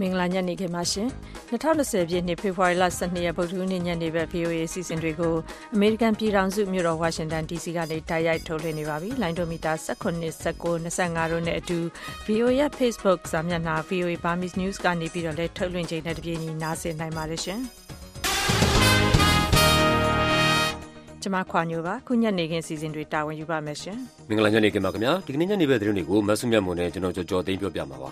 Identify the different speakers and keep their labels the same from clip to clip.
Speaker 1: မင်္ဂလာညနေခင်းပါရှင်2020ပြည့်နှစ်ဖေဖော်ဝါရီလ12ရက်ဗုဒ္ဓဟူးနေ့ညနေဘက် VOA အစီအစဉ်တွေကိုအမေရိကန်ပြည်ထောင်စုမြို့တော်ဝါရှင်တန် DC ကနေတိုက်ရိုက်ထုတ်လွှင့်နေပါပြီလိုင်းဒိုမီတာ19 19 25တို့နဲ့အတူ VOA ရဲ့ Facebook စာမျက်နှာ VOA Burmese News ကနေပြီးတော့လည်းထုတ်လွှင့်ချိန်နဲ့တပြေးညီနားဆင်နိုင်ပါတယ်ရှင်ကျမခွာညိုပါခုညနေခင်းစီစဉ်တွေတာဝန်ယူပါမယ်ရှင်
Speaker 2: မင်္ဂလာညနေခင်းပါခင်ဗျာဒီကနေ့ညနေဘက်သတင်းတွေကိုမဆုမြတ်မွန်နဲ့ကျွန်တော်ကြော်ကြော်သိမ်းပြောပြမှာပါ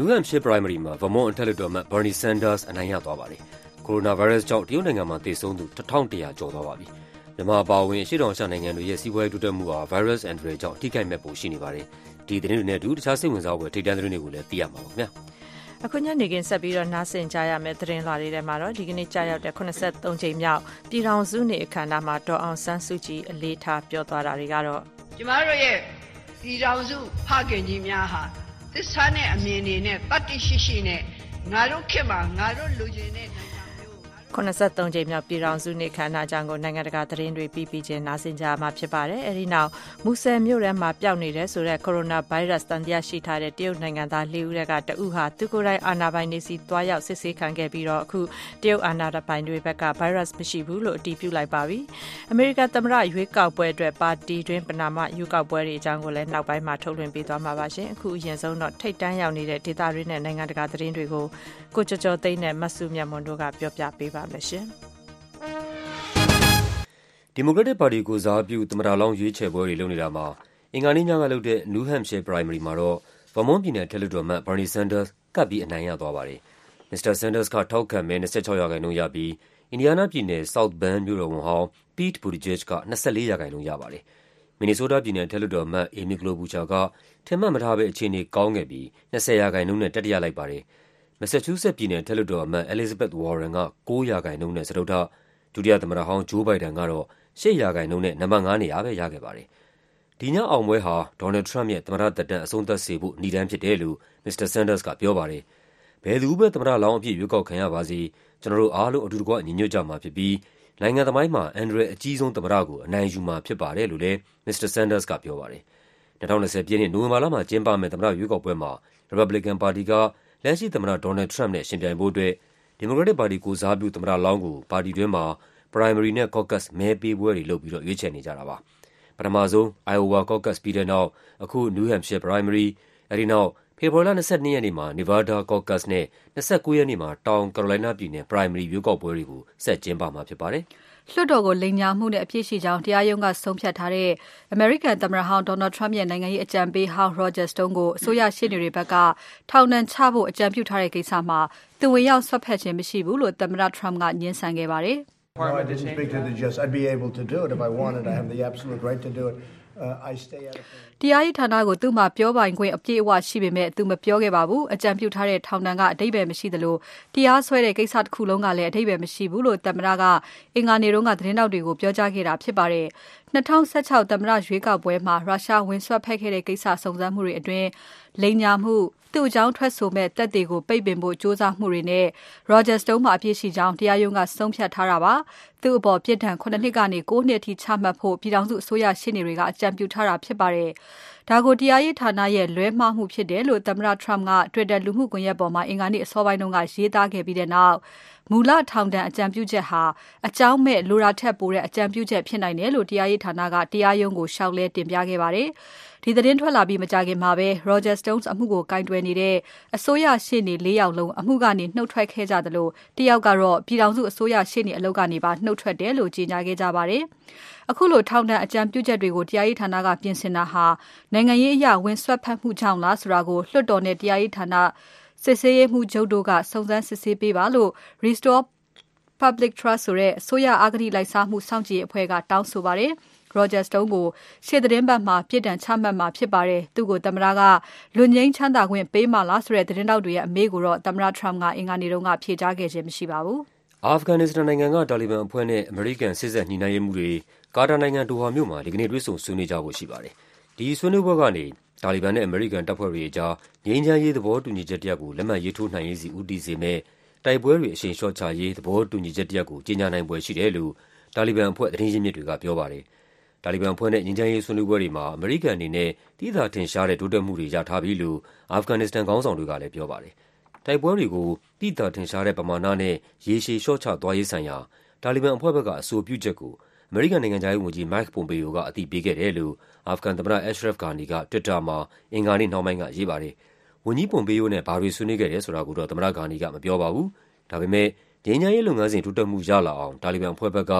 Speaker 2: New Hampshire Primary မှာ Vermont အထက်လွှတ်တော်အမတ် Bernie Sanders အနိုင်ရသွားပါတယ်။ကိုရိုနာဗိုင်းရပ်စ်ကြောင့် တရုတ်နိုင်ငံမှာ သေဆုံးသူ ၁,၁၀၀ ကျော်သွားပါပြီ။မြန်မာအပါအဝင် အရှေ့တောင်အာရှနိုင်ငံတွေရဲ့ စီးပွားရေးတိုးတက်မှုဟာ ဗိုင်းရပ်စ်အန္တရာယ်ကြောင့် ထိခိုက်မယ့်ပုံ ရှိနေပါတယ်။ဒီသတင်းတွေနဲ့အတူ တခြားစိတ်ဝင်စားဖွယ် ထိပ်တန်းသတင်းတွေကိုလည်း သိရမှာပါခင်ဗျာ။
Speaker 1: အခုညနေခင်း ဆက်ပြီးတော့နားဆင်ကြရမယ့် သတင်းလွှာတွေထဲမှာတော့ ဒီကနေ့ကြာရောက်တဲ့83ကြိမ်မြောက် ပြည်ထောင်စုနေ့ အခမ်းအနားမှာ ဒေါ်အောင်ဆန်းစုကြည် အလေးထား ပြောသွားတာတွေကတော့
Speaker 3: ကျမတို့ရဲ့ ပြည်ထောင်စုဖခင်ကြီးများဟာ သစ္စာနဲ့အမြင်တွေနဲ့တတ္တိရှိရှိနဲ့ငါတို့ခေတ်မှာငါတို့လူချင်းနဲ့
Speaker 1: 83ကြိမ်မြောက်ပြည်ထောင်စုနေ့ခမ်းနားကြောင့်ကိုနိုင်ငံတကာသတင်းတွေပြီးပြီးချင်းနားဆင်ကြမှာဖြစ်ပါတယ်။အဲဒီနောက်မူဆယ်မြို့ထဲမှာပျောက်နေတဲ့ဆိုတဲ့ကိုရိုနာဗိုင်းရပ်စ်တန်တရားရှိထားတဲ့တရုတ်နိုင်ငံသား၄ဦးကတဦးဟာသူကိုယ်တိုင်အာဏာပိုင်တွေစီသွားရောက်စစ်ဆေးခံခဲ့ပြီးတော့အခုတရုတ်အာဏာပိုင်တွေဘက်ကဗိုင်းရပ်စ်မရှိဘူးလို့အတည်ပြုလိုက်ပါပြီ။အမေရိကန်သမ္မတရွေးကောက်ပွဲအတွက်ပါတီတွင်းပနာမရွေးကောက်ပွဲတွေအကြောင်းကိုလည်းနောက်ပိုင်းမှာထုတ်လွှင့်ပေးသွားမှာပါရှင်။အခုအရင်ဆုံးတော့ထိတ်တန်းရောက်နေတဲ့ဒေသတွင်းနဲ့နိုင်ငံတကာသတင်းတွေကိုကိုကျော်ကျော်သိန်းနဲ့မဆုမြတ်မွန်တို့ကပြောပြပေးပါမယ်ရှင်။
Speaker 2: ဒီမိုကရက်တစ်ပါတီကိုယ်စားပြုသမ္မတလောင်းရွေးချယ်ပွဲတွေလုပ်နေတာမှာအင်္ဂါနေ့ညကလုပ်တဲ့ New Hampshire Primary မှာတော့ Vermont ပြည်နယ်အထက်လွှတ်တော်အမတ် Bernie Sanders ကပ်ပြီးအနိုင်ရသွားပါတယ်။မစ္စတာ Sanders ကထောက်ခံမဲ၂၆%ရပြီးအင်ဒီယားနားပြည်နယ်၊ South Bend မြို့တော်ဝန်ဟောင်း Pete Buttigieg က၂၄%ရပါတယ်။မင်နီဆိုးတားပြည်နယ်အထက်လွှတ်တော်အမတ် Amy Klobuchar ကထင်မှတ်မထားဘဲ အခြေအနေကောင်းခဲ့ပြီး၂၀%နဲ့ တတိယလိုက်ပါတယ်။ မက်ဆာချူးဆက်ပြည်နယ်အထက်လွှတ်တော်အမတ် Elizabeth Warren က၉%နဲ့ စတုတ္ထ၊ဒုတိယသမ္မတဟောင်း Joe Biden ကတော့၈%နဲ့ နံပါတ် ၅ နေရာပဲ ရခဲ့ပါတယ်။ဒီညအောင်ပွဲဟာ ဒေါ်နယ်လ်ဒ် ထရမ့်ပ်ရဲ့ သမ္မတသက်တမ်း အဆုံးသတ်စေဖို့ နိဒါန်းဖြစ်တယ်လို့ မစ္စတာ Sanders က ပြောပါတယ်။“ဘယ်သူပဲ သမ္မတလောင်းအဖြစ် ရွေးကောက်ခံရပါစေ၊ကျနော်တို့အားလုံး အတူတကွ ညီညွတ်ကြမှာဖြစ်ပြီး နိုင်ငံသမိုင်းမှာ အန္တရာယ်အကြီးဆုံး သမ္မတကို အနိုင်ယူမှာဖြစ်ပါတယ်”လို့လည်း မစ္စတာ Sanders က ပြောပါတယ်။၂၀၂၀ ပြည့်နှစ်၊နိုဝင်ဘာလမှာ ကျင်းပမယ့် သမ္မတရွေးကောက်ပွဲမှာ ရီပတ်ဘလီကန်ပါတီက လက်ရှိသမ္မတဒေါ်နယ်လ်ဒ်ထရမ့်ပ်နဲ့ ယှဉ်ပြိုင်ဖို့အတွက် ဒီမိုကရက်တစ်ပါတီကိုယ်စားပြု သမ္မတလောင်းကို ပါတီတွင်းမှာ Primary နဲ့ Caucus မဲပေးပွဲတွေလုပ်ပြီးတော့ ရွေးချယ်နေကြတာပါ။ပထမဆုံး Iowa Caucus ပြီးတဲ့နောက် အခု New Hampshire Primary ၊အဲဒီနောက် ဖေဖော်ဝါရီလ ၂၂ ရက်နေ့မှာ Nevada Caucus နဲ့ ၂၉ ရက်နေ့မှာ တောင်ကာရိုလိုင်းနားပြည်နယ် Primary ရွေးကောက်ပွဲတွေကို ဆက်ကျင်းပမှာဖြစ်ပါတယ်။
Speaker 1: လွှတ်တော်ကိုလိမ်ညာမှုနဲ့အပြစ်ရှိကြောင်းတရားရုံးကဆုံးဖြတ်ထားတဲ့အမေရိကန်သမ္မတဟောင်း Donald Trump ရဲ့နိုင်ငံရေးအကြံပေးဟောင်း Roger Stone ကိုအစိုးရရှေ့နေတွေဘက်ကထောင်ဒဏ်ချဖို့အကြံပြုထားတဲ့ကိစ္စမှာသူဝင်ရောက်စွက်ဖက်ခြင်းမရှိဘူးလို့သမ္မတ Trump ကငြင်းဆန်ခဲ့ပါတယ်။ No, I didn't speak to the judge. I'd be able to do it if I wanted. I have the absolute right to do it. တရားရေးဌာနကိုသူ့မှာပြောပိုင်ခွင့်အပြည့်အဝရှိပေမဲ့သူမပြောခဲ့ပါဘူး။အကြံပြုထားတဲ့ထောင်ဒဏ်ကအဓိပ္ပါယ်မရှိသလိုတရားစွဲတဲ့ကိစ္စတခုလုံးကလည်းအဓိပ္ပါယ်မရှိဘူးလို့သမ္မတကအင်္ဂါနေ့တုန်းကသတင်းထောက်တွေကိုပြောကြားခဲ့တာဖြစ်ပါတယ်။၂၀၁၆သမ္မတရွေးကောက်ပွဲမှာရုရှားဝင်စွက်ဖက်ခဲ့တဲ့ကိစ္စစုံစမ်းမှုတွေအတွင်းလိမ်ညာမှု၊သူ့အကြောင်းထွက်ဆိုမယ့်သက်သေကိုပိတ်ပင်ဖို့ကြိုးစားမှုတွေနဲ့ Roger Stone မှာအပြစ်ရှိကြောင်းတရားရုံးကဆုံးဖြတ်ထားတာပါ။သူ့အပေါ်ပြစ်ဒဏ်၇နှစ်ကနေ၉နှစ်အထိချမှတ်ဖို့ပြည်ထောင်စုအစိုးရရှေ့နေတွေကအကြံပြုထားတာဖြစ်ပါတယ်။ဒါကိုတရားရေးဌာနရဲ့လွဲမှားမှုဖြစ်တယ်လို့သမ္မတ Trump က Twitter လူမှုကွန်ယက်ပေါ်မှာအင်္ဂါနေ့အစောပိုင်းကရေးသားခဲ့ပြီးနောက်မူလထောင်ဒဏ်အကြံပြုချက်ဟာအကြောင်းမဲ့လိုတာထက်ပိုတဲ့အကြံပြုချက်ဖြစ်နိုင်တယ်လို့တရားရေးဌာနကတရားရုံးကိုလျှောက်လဲတင်ပြခဲ့ပါတယ်။ဒီသတင်းထွက်လာပြီးမကြာခင်မှာပဲ Roger Stone အမှုကိုကိုင်တွယ်နေတဲ့အစိုးရရှေ့နေ၄ယောက်လုံးအမှုကနေနုတ်ထွက်ခဲ့ကြသလိုတယောက်ကတော့ပြည်ထောင်စုအစိုးရရှေ့နေအလုပ်ကနေပါနုတ်ထွက်တယ်လို့ကြေညာခဲ့ကြပါတယ်။ အခုလိုထောင်ဒဏ်အကြံပြုချက်တွေကိုတရားရေးဌာနကပြင်ဆင်တာဟာနိုင်ငံရေးအရဝင်စွက်ဖက်မှုကြောင့်လားဆိုတာကိုလွှတ်တော်နဲ့တရားရေးဌာနစစ်ဆေးရေးမှူးချုပ်တို့ကစုံစမ်းစစ်ဆေးပေးပါလို့ Restore Public Trust ဆိုတဲ့အစိုးရအဂတိလိုက်စားမှုစောင့်ကြည့်ရေးအဖွဲ့ကတောင်းဆိုပါတယ်။ Roger Stone ကိုရှေ့သီတင်းပတ်မှာပြစ်ဒဏ်ချမှတ်မှာဖြစ်ပါတယ်။သူ့ကိုသမ္မတကလွတ်ငြိမ်းချမ်းသာခွင့်ပေးမှာလားဆိုတဲ့သတင်းထောက်တွေရဲ့အမေးကိုတော့သမ္မတ Trump ကအင်္ဂါနေ့ကဖြေကြားခဲ့ခြင်းမရှိပါဘူး။
Speaker 2: အာဖဂန်နစ္စတန်နိုင်ငံကတာလီဘန်အဖွဲ့နဲ့အမေရိကန်စေ့စပ်ညှိနှိုင်းရေးမှူးတွေ ကာတာနိုင်ငံ၊ဒိုဟာမြို့မှာ ဒီကနေ့ တွေ့ဆုံဆွေးနွေးကြဖို့ရှိပါတယ်။ဒီဆွေးနွေးပွဲကနေ တာလီဘန်နဲ့ အမေရိကန်တပ်ဖွဲ့တွေအကြား ငြိမ်းချမ်းရေး သဘောတူညီချက်တရပ်ကို လက်မှတ်ရေးထိုးနိုင်ရေးဆီ ဦးတည်စေမယ့် တိုက်ပွဲတွေ အရှိန်လျှော့ချရေး သဘောတူညီချက်တရပ်ကို ကြေညာနိုင်ဖွယ်ရှိတယ်လို့ တာလီဘန်အဖွဲ့ သတင်းရင်းမြစ်တွေက ပြောပါတယ်။တာလီဘန်အဖွဲ့နဲ့ ငြိမ်းချမ်းရေးဆွေးနွေးပွဲတွေမှာ အမေရိကန်အနေနဲ့ သိသာထင်ရှားတဲ့ တိုးတက်မှုတွေ ရထားပြီလို့ အာဖဂန်နစ္စတန်ခေါင်းဆောင်တွေကလည်း ပြောပါတယ်။တိုက်ပွဲတွေကို သိသာထင်ရှားတဲ့ ပမာဏနဲ့ ရေရှည်လျှော့ချသွားရေးဆိုင်ရာ တာလီဘန်အဖွဲ့ဘက်က အဆိုပြုချက်ကို အမေရိကန်နိုင်ငံခြားရေးဝန်ကြီး Mike Pompeo က အသိပေးခဲ့တယ်လို့ အာဖဂန်သမ္မတ Ashraf Ghani က Twitter မှာ အင်္ဂါနေ့နှောင်းပိုင်းက ရေးပါတယ်။ဝန်ကြီး Pompeo နဲ့ ဘာတွေဆွေးနွေးခဲ့တယ်ဆိုတာကိုတော့ သမ္မတ Ghani က မပြောပါဘူး။ဒါပေမယ့်ငြိမ်းချမ်းရေးလုပ်ငန်းစဉ် တိုးတက်မှုရလာအောင် တာလီဘန်အဖွဲ့ဘက်က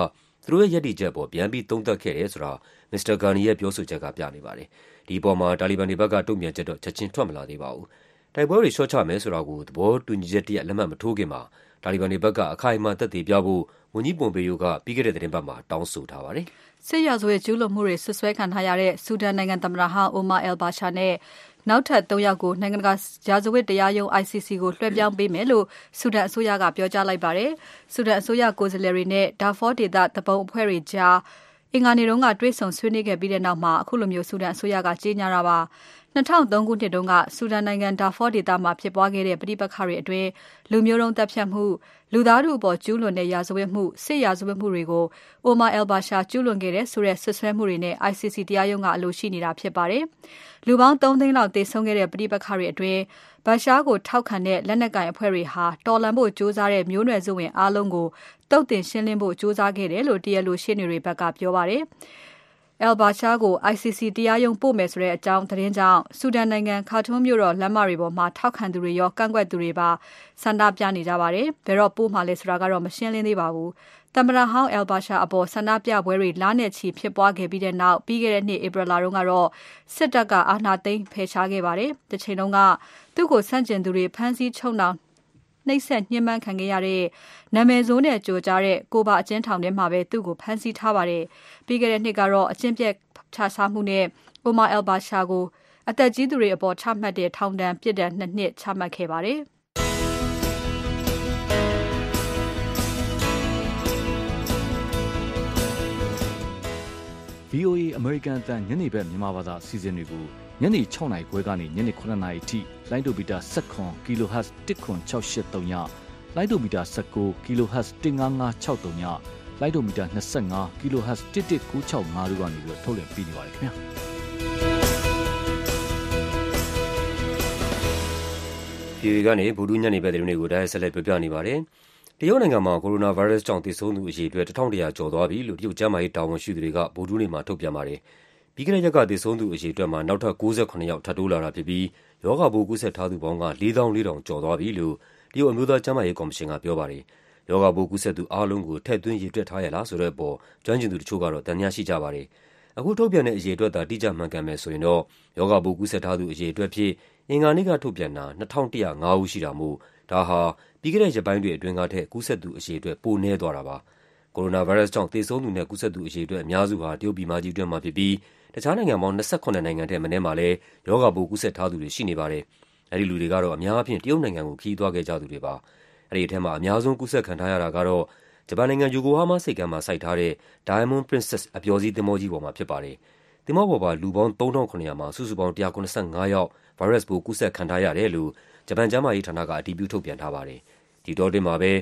Speaker 2: သူတို့ရဲ့ရပ်တည်ချက်အပေါ် ပြန်ပြီး သုံးသပ်ခဲ့တယ်ဆိုတာ မစ္စတာ Ghani ရဲ့ပြောဆိုချက်က ပြနေပါတယ်။ဒီအပေါ်မှာ တာလီဘန်တွေဘက်က တုံ့ပြန်ချက်တော့ ချက်ခြင်းထွက်မလာသေးပါဘူး။တိုက်ပွဲတွေ လျှော့ချမယ်ဆိုတာကို သဘောတူညီချက်တရပ် လက်မှတ်မထိုးခင်မှာ တာလီဘန်တွေဘက်ကအခိုင်အမာသက်သေပြဖို့ဝန်ကြီး Pompeo ကပြီးခဲ့တဲ့သီတင်းပတ်မှာတောင်းဆိုထားပါတယ်။
Speaker 1: စစ်ရာဇဝတ်ကျူးလွန်မှုတွေစွပ်စွဲခံထားရတဲ့ဆူဒန်နိုင်ငံသမ္မတဟောင်း Omar al-Bashir နဲ့နောက်ထပ်သုံးယောက်ကိုနိုင်ငံတကာရာဇဝတ်တရားရုံး ICC ကိုလွှဲပြောင်းပေးမယ်လို့ဆူဒန်အစိုးရကပြောကြားလိုက်ပါတယ်။ဆူဒန်အစိုးရကိုယ်စားလှယ်တွေနဲ့ Darfur ဒေသသူပုန်အဖွဲ့တွေကြားအင်္ဂါနေ့ကတွေ့ဆုံဆွေးနွေးခဲ့ပြီးနောက်မှာခုလိုဆူဒန်အစိုးရကကြေညာတာပါ။ ၂၀၀၃ခုနှစ်တုန်းကဆူဒန်နိုင်ငံ Darfur ဒေသမှာဖြစ်ပွားခဲ့တဲ့ပဋိပက္ခတွေအတွင်းလူမျိုးတုံးသတ်ဖြတ်မှု၊လူသားထုအပေါ်ကျူးလွန်တဲ့ရာဇဝတ်မှု၊စစ်ရာဇဝတ်မှုတွေကို Omar al-Bashir ကျူးလွန်ခဲ့တယ်ဆိုတဲ့စွပ်စွဲမှုတွေနဲ့ ICC တရားရုံးကအလိုရှိနေတာဖြစ်ပါတယ်။လူပေါင်း၃သိန်းလောက်သေဆုံးခဲ့တဲ့ပဋိပက္ခတွေအတွင်း Bashir ကိုထောက်ခံတဲ့လက်နက်ကိုင်အဖွဲ့တွေဟာတော်လှန်ဖို့ကြိုးစားတဲ့မျိုးနွယ်စုဝင်အားလုံးကိုသုတ်သင်ရှင်းလင်းဖို့ကြိုးစားခဲ့တယ်လို့တရားလိုရှေ့နေတွေဘက်ကပြောပါတယ်။ al-Bashir ကို ICC တရားရုံးပို့မယ်ဆိုတဲ့အကြောင်းသတင်းကြောင့်ဆူဒန်နိုင်ငံ Khartoum မြို့တော်လမ်းမတွေပေါ်မှာထောက်ခံသူတွေရောကန့်ကွက်သူတွေပါဆန္ဒပြနေကြပါတယ်။ဘယ်တော့ပို့မှာလဲဆိုတာကတော့မရှင်းလင်းသေးပါဘူး။သမ္မတဟောင်း al-Bashir အပေါ်ဆန္ဒပြပွဲတွေလနဲ့ချီဖြစ်ပွားခဲ့ပြီးနောက်ပြီးခဲ့တဲ့နှစ်ဧပြီလတုန်းကတော့စစ်တပ်ကအာဏာသိမ်းဖယ်ရှားခဲ့ပါတယ်။တချိန်တုန်းကသူ့ကိုဆန့်ကျင်သူတွေဖမ်းဆီးချုပ်နှောင် နှိပ်စက်ညှဉ်းပန်းခံခဲ့ရတဲ့နာမည်ဆိုးနဲ့ကျော်ကြားတဲ့ Koba အကျဉ်းထောင်ထဲမှာပဲသူ့ကိုဖမ်းဆီးထားပါတယ်။ပြီးခဲ့တဲ့နှစ်ကတော့အကျင့်ပျက်ခြစားမှုနဲ့ Omar al-Bashir ကိုအသက်ကြီးသူတွေအပေါ်ချမှတ်တဲ့ထောင်ဒဏ်ပြစ်ဒဏ်၂နှစ်ချမှတ်ခဲ့ပါတယ်။
Speaker 4: VOA အမေရိကန်အသံညနေဖက်မြန်မာဘာသာအစီအစဉ်တွေကို ညနေ၆နာရီခွဲကနေညနေ၇နာရီအထိလိုင်းဒိုမီတာ၁၇ kHz 10683ည၊လိုင်းဒိုမီတာ၁၉ kHz 15563ည၊လိုင်းဒိုမီတာ၂၅ kHz 11965တို့ကနေထုတ်လွှင့်ပေးနေပါတယ်ခင်ဗျာ။
Speaker 2: VOA ကနေဗုဒ္ဓဟူးညနေဘက်သတင်းတွေကိုတိုက်ရိုက်ဆက်လက်ပြောပြနေပါတယ်။တရုတ်နိုင်ငံမှာ Coronavirus ကြောင့်သေဆုံးသူအရေအတွက်၁,၁၀၀ကျော်သွားပြီလို့တရုတ်ကျန်းမာရေးတာဝန်ရှိသူတွေကဗုဒ္ဓဟူးနေ့မှာထုတ်ပြန်ပါတယ်။ ပြီးခဲ့တဲ့ရက်က သေဆုံးသူအရေအတွက်မှာ နောက်ထပ် ၉၇ ယောက် ထပ်တိုးလာတာဖြစ်ပြီး ရောဂါပိုး ကူးစက်ထားသူပေါင်းက ၄၄,၀၀၀ ကျော်သွားပြီလို့ တရုတ် အမျိုးသားကျန်းမာရေးကော်မရှင်က ပြောပါတယ်။ရောဂါပိုး ကူးစက်သူအားလုံးကို ထည့်သွင်း ရေတွက်ထားရဲ့လားဆိုတဲ့အပေါ် ကျွမ်းကျင်သူတချို့ကတော့ သံသယရှိကြပါတယ်။အခုထုတ်ပြန်တဲ့ အရေအတွက်သာ တိကျမှန်ကန်မယ်ဆိုရင်တော့ ရောဂါပိုး ကူးစက်ထားသူ အရေအတွက်အဖြစ် အင်္ဂါနေ့ကထုတ်ပြန်တာ ၂,၁၀၅ ဦးရှိတာမို့ ဒါဟာ ပြီးခဲ့တဲ့ရက်ပိုင်းတွေအတွင်းကထက် ကူးစက်သူအရေအတွက် ပိုနည်းသွားတာပါ။ Coronavirus ကြောင့် သေဆုံးသူနဲ့ ကူးစက်သူအရေအတွက် အများစုဟာ တရုတ်ပြည်မကြီးအတွင်းမှာဖြစ်ပြီး တခြားနိုင်ငံပေါင်း ၂၇ နိုင်ငံထက်မနည်းမှာလည်း ရောဂါပိုး ကူးစက်ထားသူတွေ ရှိနေပါတယ်။အဲဒီလူတွေကတော့ အများအားဖြင့် တရုတ်နိုင်ငံကို ခရီးသွားခဲ့ကြသူတွေပါ။အဲဒီထဲမှာ အများဆုံး ကူးစက်ခံထားရတာကတော့ ဂျပန်နိုင်ငံ၊ Yokohama ဆိပ်ကမ်းမှာ ဆိုက်ထားတဲ့ Diamond Princess အပျော်စီး သင်္ဘောကြီးပေါ်မှာ ဖြစ်ပါတယ်။သင်္ဘောပေါ်ပါ လူပေါင်း ၃,၇၀၀ မှာ စုစုပေါင်း ၁၇၅ ယောက် ဗိုင်းရပ်စ်ပိုး ကူးစက်ခံထားရတယ်လို့ ဂျပန်ကျန်းမာရေးဌာနက အတည်ပြု ထုတ်ပြန်ထားပါတယ်။ဒီအတောအတွင်းမှာပဲ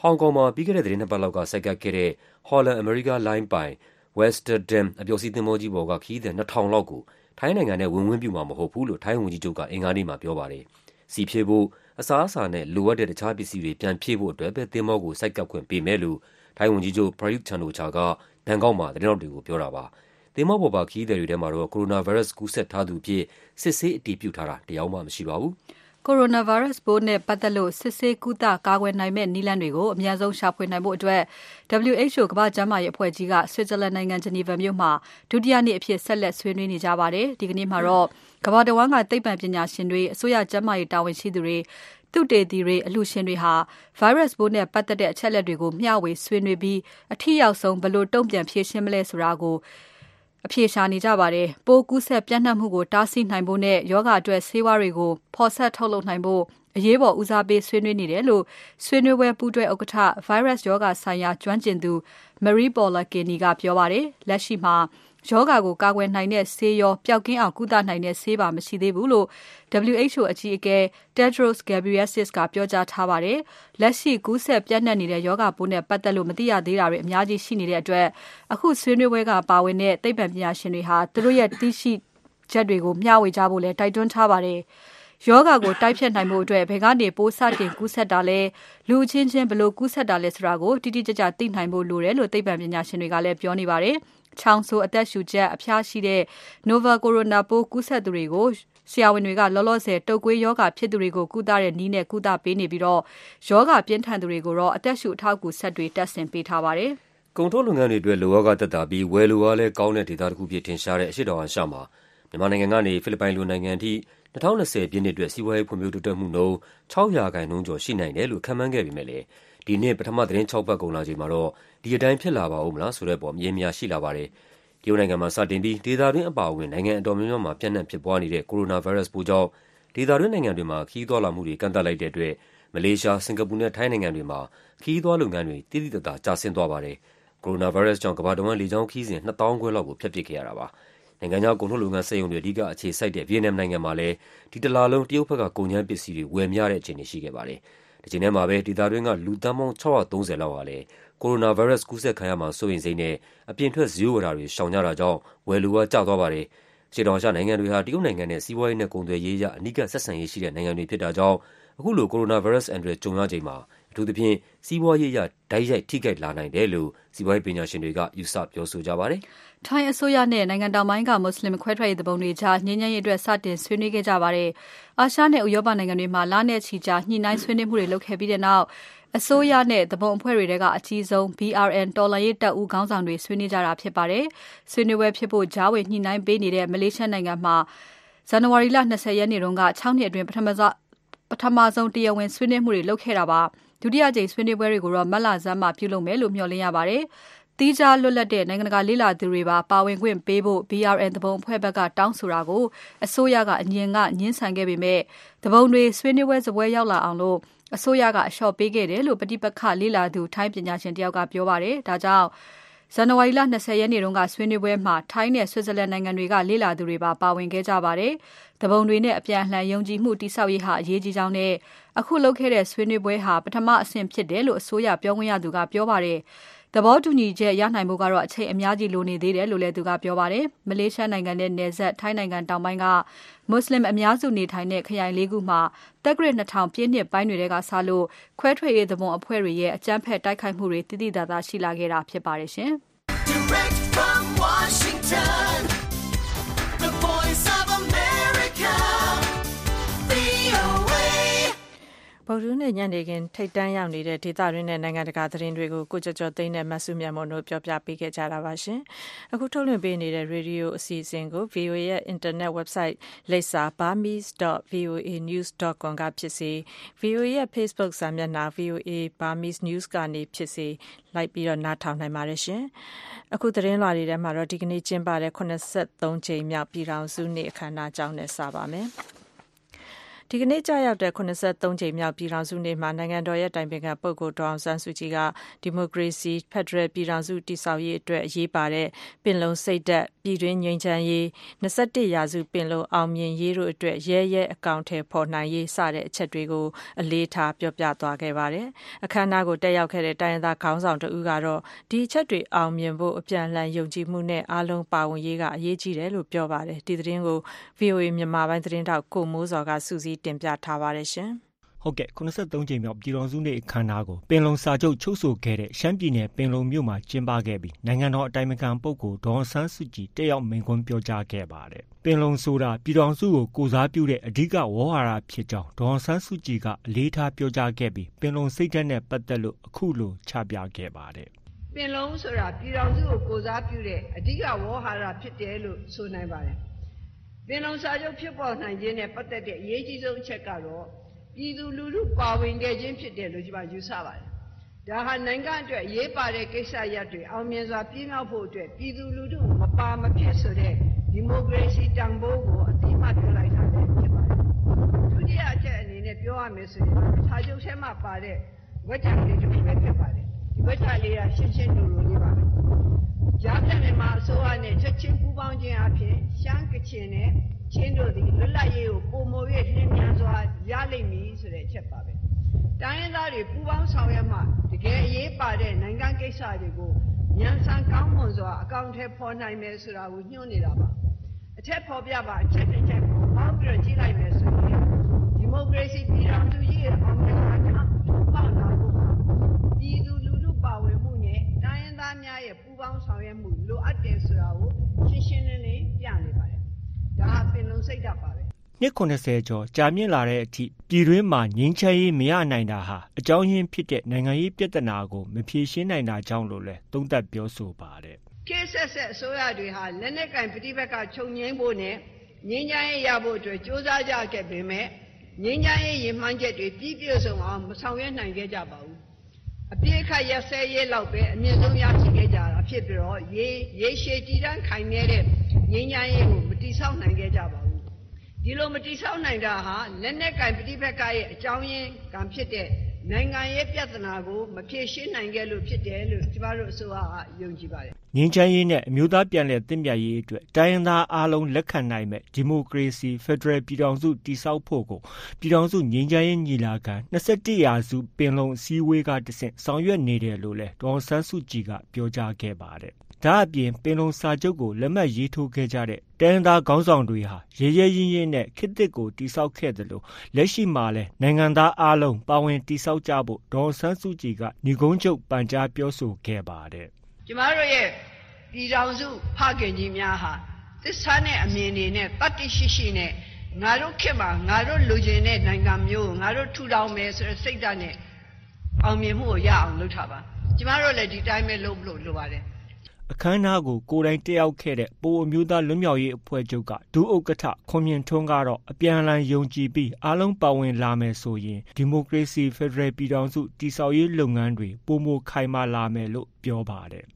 Speaker 2: ဟောင်ကောင်မှာ ပြီးခဲ့တဲ့ သီတင်းနှစ်ပတ်လောက်က ဆိုက်ကပ်ခဲ့တဲ့ Holland America Line ပိုင် Westerdam အပျော်စီးသင်္ဘောကြီးပေါ်က ခရီးသည် ၂,၀၀၀ လောက်ကို ထိုင်းနိုင်ငံထဲ ဝင်ခွင့်ပြုမှာမဟုတ်ဘူးလို့ ထိုင်းဝန်ကြီးချုပ်က အင်္ဂါနေ့မှာ ပြောပါတယ်။ဆီဖြည့်ဖို့၊အစားအစာနဲ့ လိုအပ်တဲ့ တခြားပစ္စည်းတွေ ပြန်ဖြည့်ဖို့အတွက်ပဲ သင်္ဘောကို ဆိုက်ကပ်ခွင့်ပေးမယ်လို့ ထိုင်းဝန်ကြီးချုပ် Prayuth Chan-o-cha က ဘန်ကောက်မှာ သတင်းထောက်တွေကို ပြောတာပါ။သင်္ဘောပေါ်ပါ ခရီးသည်တွေထဲမှာတော့ Coronavirus ကူးစက်ထားသူအဖြစ် စစ်ဆေးအတည်ပြုထားတာ တယောက်မှမရှိပါဘူး။
Speaker 1: Coronavirus ပိုးနဲ့ပတ်သက်လို့စစ်ဆေးကုသကာကွယ်နိုင်မယ့်နည်းလမ်းတွေကိုအမြန်ဆုံးရှာဖွေနိုင်ဖို့ WHO ကမ္ဘာ့ကျန်းမာရေးအဖွဲ့ကြီးက Switzerland နိုင်ငံ Geneva မြို့မှာဒုတိယနေ့အဖြစ်ဆက်လက်ဆွေးနွေးနေကြပါတယ်။ဒီကနေ့မှာတော့ကမ္ဘာတဝန်းကသိပ္ပံပညာရှင်တွေ၊အစိုးရကျန်းမာရေးတာဝန်ရှိသူတွေ၊သုတေသီတွေ၊အလှူရှင်တွေဟာ Virus ပိုးနဲ့ပတ်သက်တဲ့အချက်အလက်တွေကိုမျှဝေဆွေးနွေးပြီးအထိရောက်ဆုံးဘယ်လိုတုံ့ပြန်ဖြေရှင်းမလဲဆိုတာကို အဖြေရှာနေကြပါတယ်။ပိုးကူးစက်ပျံ့နှံ့မှုကိုတားဆီးနိုင်ဖို့နဲ့ရောဂါအတွက်ဆေးဝါးတွေကိုဖော်စပ်ထုတ်လုပ်နိုင်ဖို့အရေးပေါ်ဦးစားပေးဆွေးနွေးနေတယ်လို့ဆွေးနွေးပွဲပူးတွဲဥက္ကဋ္ဌ Virus ရောဂါဆိုင်ရာကျွမ်းကျင်သူ Marie-Paule Kenney ကပြောပါတယ်။လက်ရှိမှာ ရောဂါကိုကာကွယ်နိုင်တဲ့ဆေးရောပျောက်ကင်းအောင်ကုသနိုင်တဲ့ဆေးပါမရှိသေးဘူးလို့ WHO အကြီးအကဲ Tedros Adhanom Ghebreyesus ကပြောကြားထားပါတယ်။လက်ရှိကူးစက်ပျံ့နှံ့နေတဲ့ရောဂါပိုးနဲ့ပတ်သက်လို့မသိရသေးတာတွေအများကြီးရှိနေတဲ့အတွက်အခုဆွေးနွေးပွဲကပါဝင်တဲ့သိပ္ပံပညာရှင်တွေဟာသူတို့ရဲ့တွေ့ရှိချက်တွေကိုမျှဝေကြဖို့လည်းတိုက်တွန်းထားပါတယ်။ယောဂါကိုတိုက်ဖြတ်နိုင်မှုအတွက်ဘယ်ကနေပိုးစတင်ကူးစက်တာလဲလူချင်းချင်းဘယ်လိုကူးစက်တာလဲဆိုတာကိုတိတိကျကျသိနိုင်ဖို့လိုတယ်လို့သိပ္ပံပညာရှင်တွေကလည်းပြောနေပါတယ်။ ချောင်းဆိုးအသက်ရှူချက်အဖျားရှိတဲ့ Nova Corona ပိုးကူးစက်သူတွေကိုဆရာဝန်တွေကလောလောဆယ်တုပ်ကွေးယောဂဖြစ်သူတွေကိုကုသတဲ့နည်းနဲ့ကုသပေးနေပြီးတော့ယောဂပြင်းထန်သူတွေကိုတော့အသက်ရှူအထောက်အကူဆက်တွေတက်ဆင်ပေးထားပါတယ်။
Speaker 2: ကုန်ထုတ်လုပ်ငန်းတွေအတွက်လိုအားကသက်သာပြီးဝယ်လိုအားလည်းကောင်းတဲ့ဒေသတစ်ခုဖြစ်ထင်ရှားတဲ့အရှေ့တောင်အာရှမှာမြန်မာနိုင်ငံကနေဖိလစ်ပိုင်လိုနိုင်ငံအထိ2020ပြည့်နှစ်အတွက်စီးပွားရေးဖွံ့ဖြိုးတိုးတက်မှုနှုန်း6%ကျော်ရှိနိုင်တယ်လို့ခန့်မှန်းခဲ့ပေမဲ့လည်း ဒီနှစ် ပထမ သီတင်း6ပတ်ကုန်လာချိန်မှာတော့ ဒီအတိုင်း ဖြစ်လာပါဦးမလားဆိုတဲ့အပေါ် မရေမရာ ရှိလာပါတယ်။တရုတ်နိုင်ငံမှာ စတင်ပြီး ဒေသတွင်း အပါအဝင် နိုင်ငံအတော်များများမှာ ပျံ့နှံ့ဖြစ်ပွားနေတဲ့ ကိုရိုနာဗိုင်းရပ်စ်ပိုးကြောင့် ဒေသတွင်းနိုင်ငံတွေမှာ ခရီးသွားလာမှုတွေ ကန့်သတ်လိုက်တဲ့အတွက် မလေးရှား၊စင်ကာပူနဲ့ ထိုင်းနိုင်ငံတွေမှာ ခရီးသွားလုပ်ငန်းတွေ သိသိသာသာ ကျဆင်းသွားပါတယ်။ကိုရိုနာဗိုင်းရပ်စ်ကြောင့် ကမ္ဘာတဝန်း လေကြောင်းခရီးစဉ် ၂ သောင်းခွဲလောက်ကို ဖျက်ပစ်ခဲ့ရတာပါ။နိုင်ငံခြား ကုန်ထုတ်လုပ်ငန်း စက်ရုံတွေ အဓိကအခြေစိုက်တဲ့ ဗီယက်နမ်နိုင်ငံမှာလည်း ဒီတလလုံး တရုတ်ဘက်က ကုန်ကြမ်းပစ္စည်းတွေ ဝယ်မရတဲ့အခြေအနေ ရှိခဲ့ပါတယ်။ တချိန်ထဲမှာပဲ ဒေသတွင်းက လူသန်းပေါင်း ၆၃၀ လောက်ဟာလည်း ကိုရိုနာဗိုင်းရပ်စ် ကူးစက်ခံရမှာ စိုးရိမ်စိတ်နဲ့ အပြင်ထွက် ဈေးဝယ်တာတွေ ရှောင်ကြတာကြောင့် ဝယ်လိုအား ကျသွားပါတယ်။အရှေ့တောင်အာရှနိုင်ငံတွေဟာ တရုတ်နိုင်ငံနဲ့ စီးပွားရေးနဲ့ ကုန်သွယ်ရေးအရ အနီးကပ်ဆက်ဆံရေးရှိတဲ့ နိုင်ငံတွေဖြစ်တာကြောင့် အခုလို ကိုရိုနာဗိုင်းရပ်စ်အန္တရာယ် ကြုံရချိန်မှာအ ထူးသဖြင့် စီးပွားရေးအရ တိုက်ရိုက် ထိခိုက်လာနိုင်တယ်လို့ စီးပွားရေးပညာရှင်တွေက ယူဆ ပြောဆိုကြပါတယ်။
Speaker 1: ထိုင်းအစိုးရနဲ့ နိုင်ငံတောင်ပိုင်းက မွတ်ဆလင် ခွဲထွက်ရေးသူပုန်တွေကြား ငြိမ်းချမ်းရေးအတွက် စတင်ဆွေးနွေးခဲ့ကြပါတယ်။အာရှနဲ့ ဥရောပနိုင်ငံတွေမှာ လနဲ့ချီကြာ ညှိနှိုင်းဆွေးနွေးမှုတွေလုပ်ခဲ့ပြီးတဲ့နောက် အစိုးရနဲ့ သူပုန်အဖွဲ့တွေထဲက အကြီးဆုံး BRN တော်လှန်ရေးတပ်ဦးခေါင်းဆောင်တွေ ဆွေးနွေးကြတာဖြစ်ပါတယ်။ဆွေးနွေးပွဲဖြစ်ဖို့ ကြားဝင်ညှိနှိုင်းပေးနေတဲ့ မလေးရှားနိုင်ငံမှာ ဇန်နဝါရီလ20ရက်နေ့တုန်းက6နှစ်အတွင်းပထမဆုံးပထမဆုံး တရားဝင်ဆွေးနွေးမှုတွေလုပ်ခဲ့တာပါ။ ဒုတိယကြိမ်ဆွေးနွေးပွဲတွေကိုတော့မတ်လဆန်းမှာပြုလုပ်မယ်လို့မျှော်လင့်ရပါတယ်။သီးခြားလွတ်လပ်တဲ့နိုင်ငံတကာလေ့လာသူတွေပါပါဝင်ခွင့်ပေးဖို့ BRN သဘုံအဖွဲ့ဘက်ကတောင်းဆိုတာကိုအစိုးရကအငြင်းကညှင်းဆန်ခဲ့ပေမဲ့သဘုံတွေဆွေးနွေးပွဲစပွဲရောက်လာအောင်လို့အစိုးရကအလျှော့ပေးခဲ့တယ်လို့ပဋိပက္ခလေ့လာသူထိုင်းပညာရှင်တယောက်ကပြောပါတယ်။ဒါကြောင့် ဇန်နဝါရီလ20ရက်နေ့တုန်းကဆွေးနွေးပွဲမှာ ထိုင်းနဲ့ဆွစ်ဇာလန်နိုင်ငံတွေက လေ့လာသူတွေပါ ပါဝင်ခဲ့ကြပါတယ်။တပုံတွေနဲ့ အပြန်အလှန် ယုံကြည်မှုတိဆောက်ရေးဟာ အရေးကြီးကြောင်းနဲ့ အခုလုပ်ခဲ့တဲ့ ဆွေးနွေးပွဲဟာ ပထမအဆင့်ဖြစ်တယ်လို့ အစိုးရပြောခွင့်ရသူက ပြောပါတယ်။ သဘောတူညီချက်ရနိုင်ဖို့ကတော့အချိန်အများကြီးလိုနေသေးတယ်လို့လည်းသူကပြောပါတယ်။မလေးရှားနိုင်ငံနဲ့နယ်စပ်ထိုင်းနိုင်ငံတောင်ပိုင်းကမွတ်စလင်အများစုနေထိုင်တဲ့ခရိုင်လေးခုမှာတက္ကရာ2000ပြည့်နှစ်ပိုင်းတွေကစလို့ခွဲထွက်ရေးသဘုံအဖွဲ့တွေရဲ့အကြမ်းဖက်တိုက်ခိုက်မှုတွေတည်တည်သာသာရှိလာခဲ့တာဖြစ်ပါတယ်ရှင်။ Direct from Washington
Speaker 5: ဗုဒ္ဓနဲ့ညနေခင်း ထိတ်တန်းရောက်နေတဲ့ ဒေသတွင်းနဲ့ နိုင်ငံတကာ သတင်းတွေကို ကိုကြကြောသိန်းနဲ့မဆုမြတ်မွန်တို့ ပြောပြပေးခဲ့ကြတာပါရှင်။အခုထုတ်လွှင့်ပေးနေတဲ့ ရေဒီယိုအစီအစဉ်ကို VOA ရဲ့ internet website လိပ်စာ burmese.voanews.com ကဖြစ်စေ VOA ရဲ့ Facebook စာမျက်နှာ VOA Burmese News ကနေဖြစ်စေ လိုက်ပြီးတော့နားထောင်နိုင်ပါတယ်ရှင်။အခုသတင်းလွှာတွေထဲမှာတော့ ဒီကနေ့ ကျင်းပတဲ့83ကြိမ်မြောက် ပြည်ထောင်စုနေ့ အခမ်းအနားကြောင်းနဲ့ စပါမယ်။ ဒီကနေ့ကျရောက်တဲ့83ကြိမ်မြောက် ပြည်ထောင်စုနေ့မှာ နိုင်ငံတော်ရဲ့တိုင်ပင်ခံပုဂ္ဂိုလ် ဒေါအောင်ဆန်းစုကြည်က ဒီမိုကရေစီ ဖက်ဒရယ်ပြည်ထောင်စု တည်ဆောက်ရေးအတွက် အရေးပါတဲ့ ပင်လုံစိတ်ဓာတ် ပြည်တွင်းငြိမ်းချမ်းရေး21ရာစုပင်လုံ အောင်မြင်ရေးတို့အတွက် ရဲရဲ အကောင့်ထဲပေါ်နိုင်ရေး စတဲ့အချက်တွေကို အလေးထား ပြောပြသွားခဲ့ပါတယ်။အခမ်းအနားကို တက်ရောက်ခဲ့တဲ့ တိုင်းရင်းသားခေါင်းဆောင်တဦးကတော့ ဒီအချက်တွေ အောင်မြင်ဖို့ အပြန်အလှန် ယုံကြည်မှုနဲ့ အားလုံးပါဝင်ရေးက အရေးကြီးတယ်လို့ ပြောပါတယ်။ဒီသတင်းကို VOA မြန်မာပိုင်းသတင်းတောက် ကိုမိုးစော်ကစူးစီးတင်ပြထားပါတယ်ရှင်။
Speaker 6: ဟုတ်ကဲ့83ကြိမ်မြောက် ပြည်တော်စုနေ့အခမ်းအနားကို ပင်လုံစာချုပ်ချုပ်ဆိုခဲ့တဲ့ ရှမ်းပြည်နယ် ပင်လုံမြို့မှာ ကျင်းပခဲ့ပြီး နိုင်ငံတော်အတိုင်ပင်ခံပုဂ္ဂိုလ် ဒေါ်ဆန်းစုကြည် တက်ရောက်မိန့်ခွန်းပြောကြားခဲ့ပါတယ်။ပင်လုံဆိုတာ ပြည်တော်စုကို ကိုစားပြုတဲ့ အဓိက ဝေါ်ဟာရဖြစ်ကြောင်း ဒေါ်ဆန်းစုကြည်က အလေးထားပြောကြားခဲ့ပြီး ပင်လုံစိတ်ဓာတ်နဲ့ ပတ်သက်လို့ အခုလို ချပြခဲ့ပါတယ်။
Speaker 3: ပင်လုံဆိုတာ ပြည်တော်စုကို ကိုစားပြုတဲ့ အဓိက ဝေါ်ဟာရဖြစ်တယ်လို့ ဆိုနိုင်ပါတယ် ပင်လုံစာချုပ်ဖြစ်ပေါ်နိုင်ခြင်းနဲ့ပတ်သက်တဲ့အရေးကြီးဆုံးအချက်ကတော့ပြည်သူလူထုပါဝင်ခဲ့ခြင်းဖြစ်တယ်လို့ကျွန်မယူဆပါတယ်။ဒါဟာနိုင်ငံအတွက်အရေးပါတဲ့ကိစ္စရပ်တွေအောင်မြင်စွာပြည့်မြောက်ဖို့အတွက်ပြည်သူလူထုမပါမဖြစ်ဆိုတဲ့ဒီမိုကရေစီတန်ဖိုးကိုအတိအမှတ်ပြုလိုက်တာလည်းဖြစ်ပါတယ်။ဒုတိယအချက်အနေနဲ့ပြောရမယ်ဆိုရင်စာချုပ်ထဲမှာပါတဲ့ဝက်ချံလေးတစ်ခုပဲဖြစ်ပါတယ်။ဒီဝက်ချံလေးကရှင်းရှင်းလိုလိုလေးပါပဲ။ ကြားဖြတ်မြန်မာအစိုးရနဲ့ချက်ချင်းပူးပေါင်းခြင်းအပြင်ရှမ်းကချင်နဲ့ချင်းတို့သည်လွတ်လပ်ရေးကိုပုံမို၍လင်းမြန်စွာရလိမ့်မည်ဆိုတဲ့အချက်ပါပဲတိုင်းရင်းသားတွေပူးပေါင်းဆောင်ရွက်မှတကယ်အရေးပါတဲ့နိုင်ငံကိစ္စတွေကိုမြန်ဆန်ကောင်းမွန်စွာအကောင့်ထဲပေါ်နိုင်မယ်ဆိုတာကိုညွှန်းနေတာပါအထက်ဖော်ပြပါအချက်တစ်ချက်ကိုပေါင်းပြီးတော့ကြည့် ရဲ့ပူးပေါင်းဆောင်ရွက်မှုလိုအပ်တယ်ဆိုတာကိုရှင်းရှင်းလင်းလင်းပြနေပါတယ်။ဒါဟာပင်လုံစိတ်ဓာတ်ပါပဲ။
Speaker 6: နှစ်90ကျော်ကြာမြင့်လာတဲ့အထိပြည်တွင်းမှာငြိမ်းချမ်းရေးမရနိုင်တာဟာအကြောင်းရင်းဖြစ်တဲ့နိုင်ငံရေးပြဿနာကိုမဖြေရှင်းနိုင်တာကြောင့်လို့လည်းသုံးသပ်ပြောဆိုပါတယ်။
Speaker 3: ခေတ်ဆက်ဆက်အစိုးရတွေဟာလက်နက်ကင်ပဋိပက္ခချုပ်ငြိမ်းဖို့နဲ့ငြိမ်းချမ်းရေးရဖို့အတွက်ကြိုးစားကြခဲ့ပေမဲ့ငြိမ်းချမ်းရေးရည်မှန်းချက်တွေပြည့်ပြည့်စုံအောင်မဆောင်ရွက်နိုင်ခဲ့ကြပါဘူး အပြည့်အခတ်ရစဲရေးလောက်ပဲအမြင့်ဆုံးရရှိခဲ့ကြတာဖြစ်ပြီးတော့ရေရေရှည်တည်တံ့ခိုင်မြဲတဲ့ငြိမ်းချမ်းရေးကိုမတိဆောက်နိုင်ခဲ့ကြပါဘူးဒီလိုမတိဆောက်နိုင်တာဟာလက်နက်ကင်ပဋိပက္ခရဲ့အကြောင်းရင်းကံဖြစ်တဲ့နိုင်ငံရေးပြဿနာကိုမဖြေရှင်းနိုင်ခဲ့လို့ဖြစ်တယ်လို့ကျမတို့အစိုးရကယုံကြည်ပါတယ်
Speaker 6: ငင်းချမ်းရေးနဲ့ အမျိုးသားပြန်လည်သင့်မြတ်ရေးအတွက် တိုင်းရင်းသားအားလုံး လက်ခံနိုင်မဲ့ဒီမိုကရေစီ ဖက်ဒရယ်ပြည်ထောင်စု တည်ဆောက်ဖို့ကို ပြည်ထောင်စုငင်းချမ်းရေးညီလာခံ21ရာစုပင်လုံအစည်းအဝေးကတဆင့် ဆောင်ရွက်နေတယ်လို့လည်း ဒေါ်ဆန်းစုကြည်က ပြောကြားခဲ့ပါတယ် ဒါအပြင် ပင်လုံစာချုပ်ကို လက်မှတ်ရေးထိုးခဲ့ကြတဲ့ တိုင်းသားခေါင်းဆောင်တွေဟာ ရဲရဲရင်းရင်းနဲ့ ခေတ်သစ်ကိုတိဆောက်ခဲ့တယ်လို့လက်ရှိမှာလည်း နိုင်ငံသားအလုံး ပါဝင်တိဆောက်ကြဖို့ ဒေါ်ဆန်းစုကြည်ကညီကုန်းချုပ် ပန်ကြားပြောဆိုခဲ့ပါတယ်
Speaker 3: ကျမတို့ရဲ့ပြည်ထောင်စုဖခင်ကြီးများဟာသစ္စာနဲ့အမြင်တွေနဲ့တတ္တိရှိရှိနဲ့ငါတို့ခေတ်မှာငါတို့လူချင်းတဲ့နိုင်ငံမျိုးကိုငါတို့ထူထောင်မယ်ဆိုတဲ့စိတ်ဓာတ်နဲ့အောင်မြင်မှုကိုရအောင်လုပ်ထားပါကျမတို့လည်းဒီတိုင်းပဲလုပ်လို့လိုပါတယ်
Speaker 6: အခမ်းအနားကိုကိုယ်တိုင်တက်ရောက်ခဲ့တဲ့ပိုအမျိုးသားလွတ်မြောက်ရေးအဖွဲ့ချုပ်ကဒုဥက္ကဋ္ဌခွန်မြင့်ထွန်းကတော့အပြန်အလှန်ယုံကြည်ပြီးအားလုံးပါဝင်လာမယ်ဆိုရင်ဒီမိုကရေစီဖက်ဒရယ်ပြည်ထောင်စုတည်ဆောက်ရေးလုပ်ငန်းတွေပိုမိုခိုင်မာလာမယ်လို့ပြောပါတယ်။
Speaker 7: အဓိ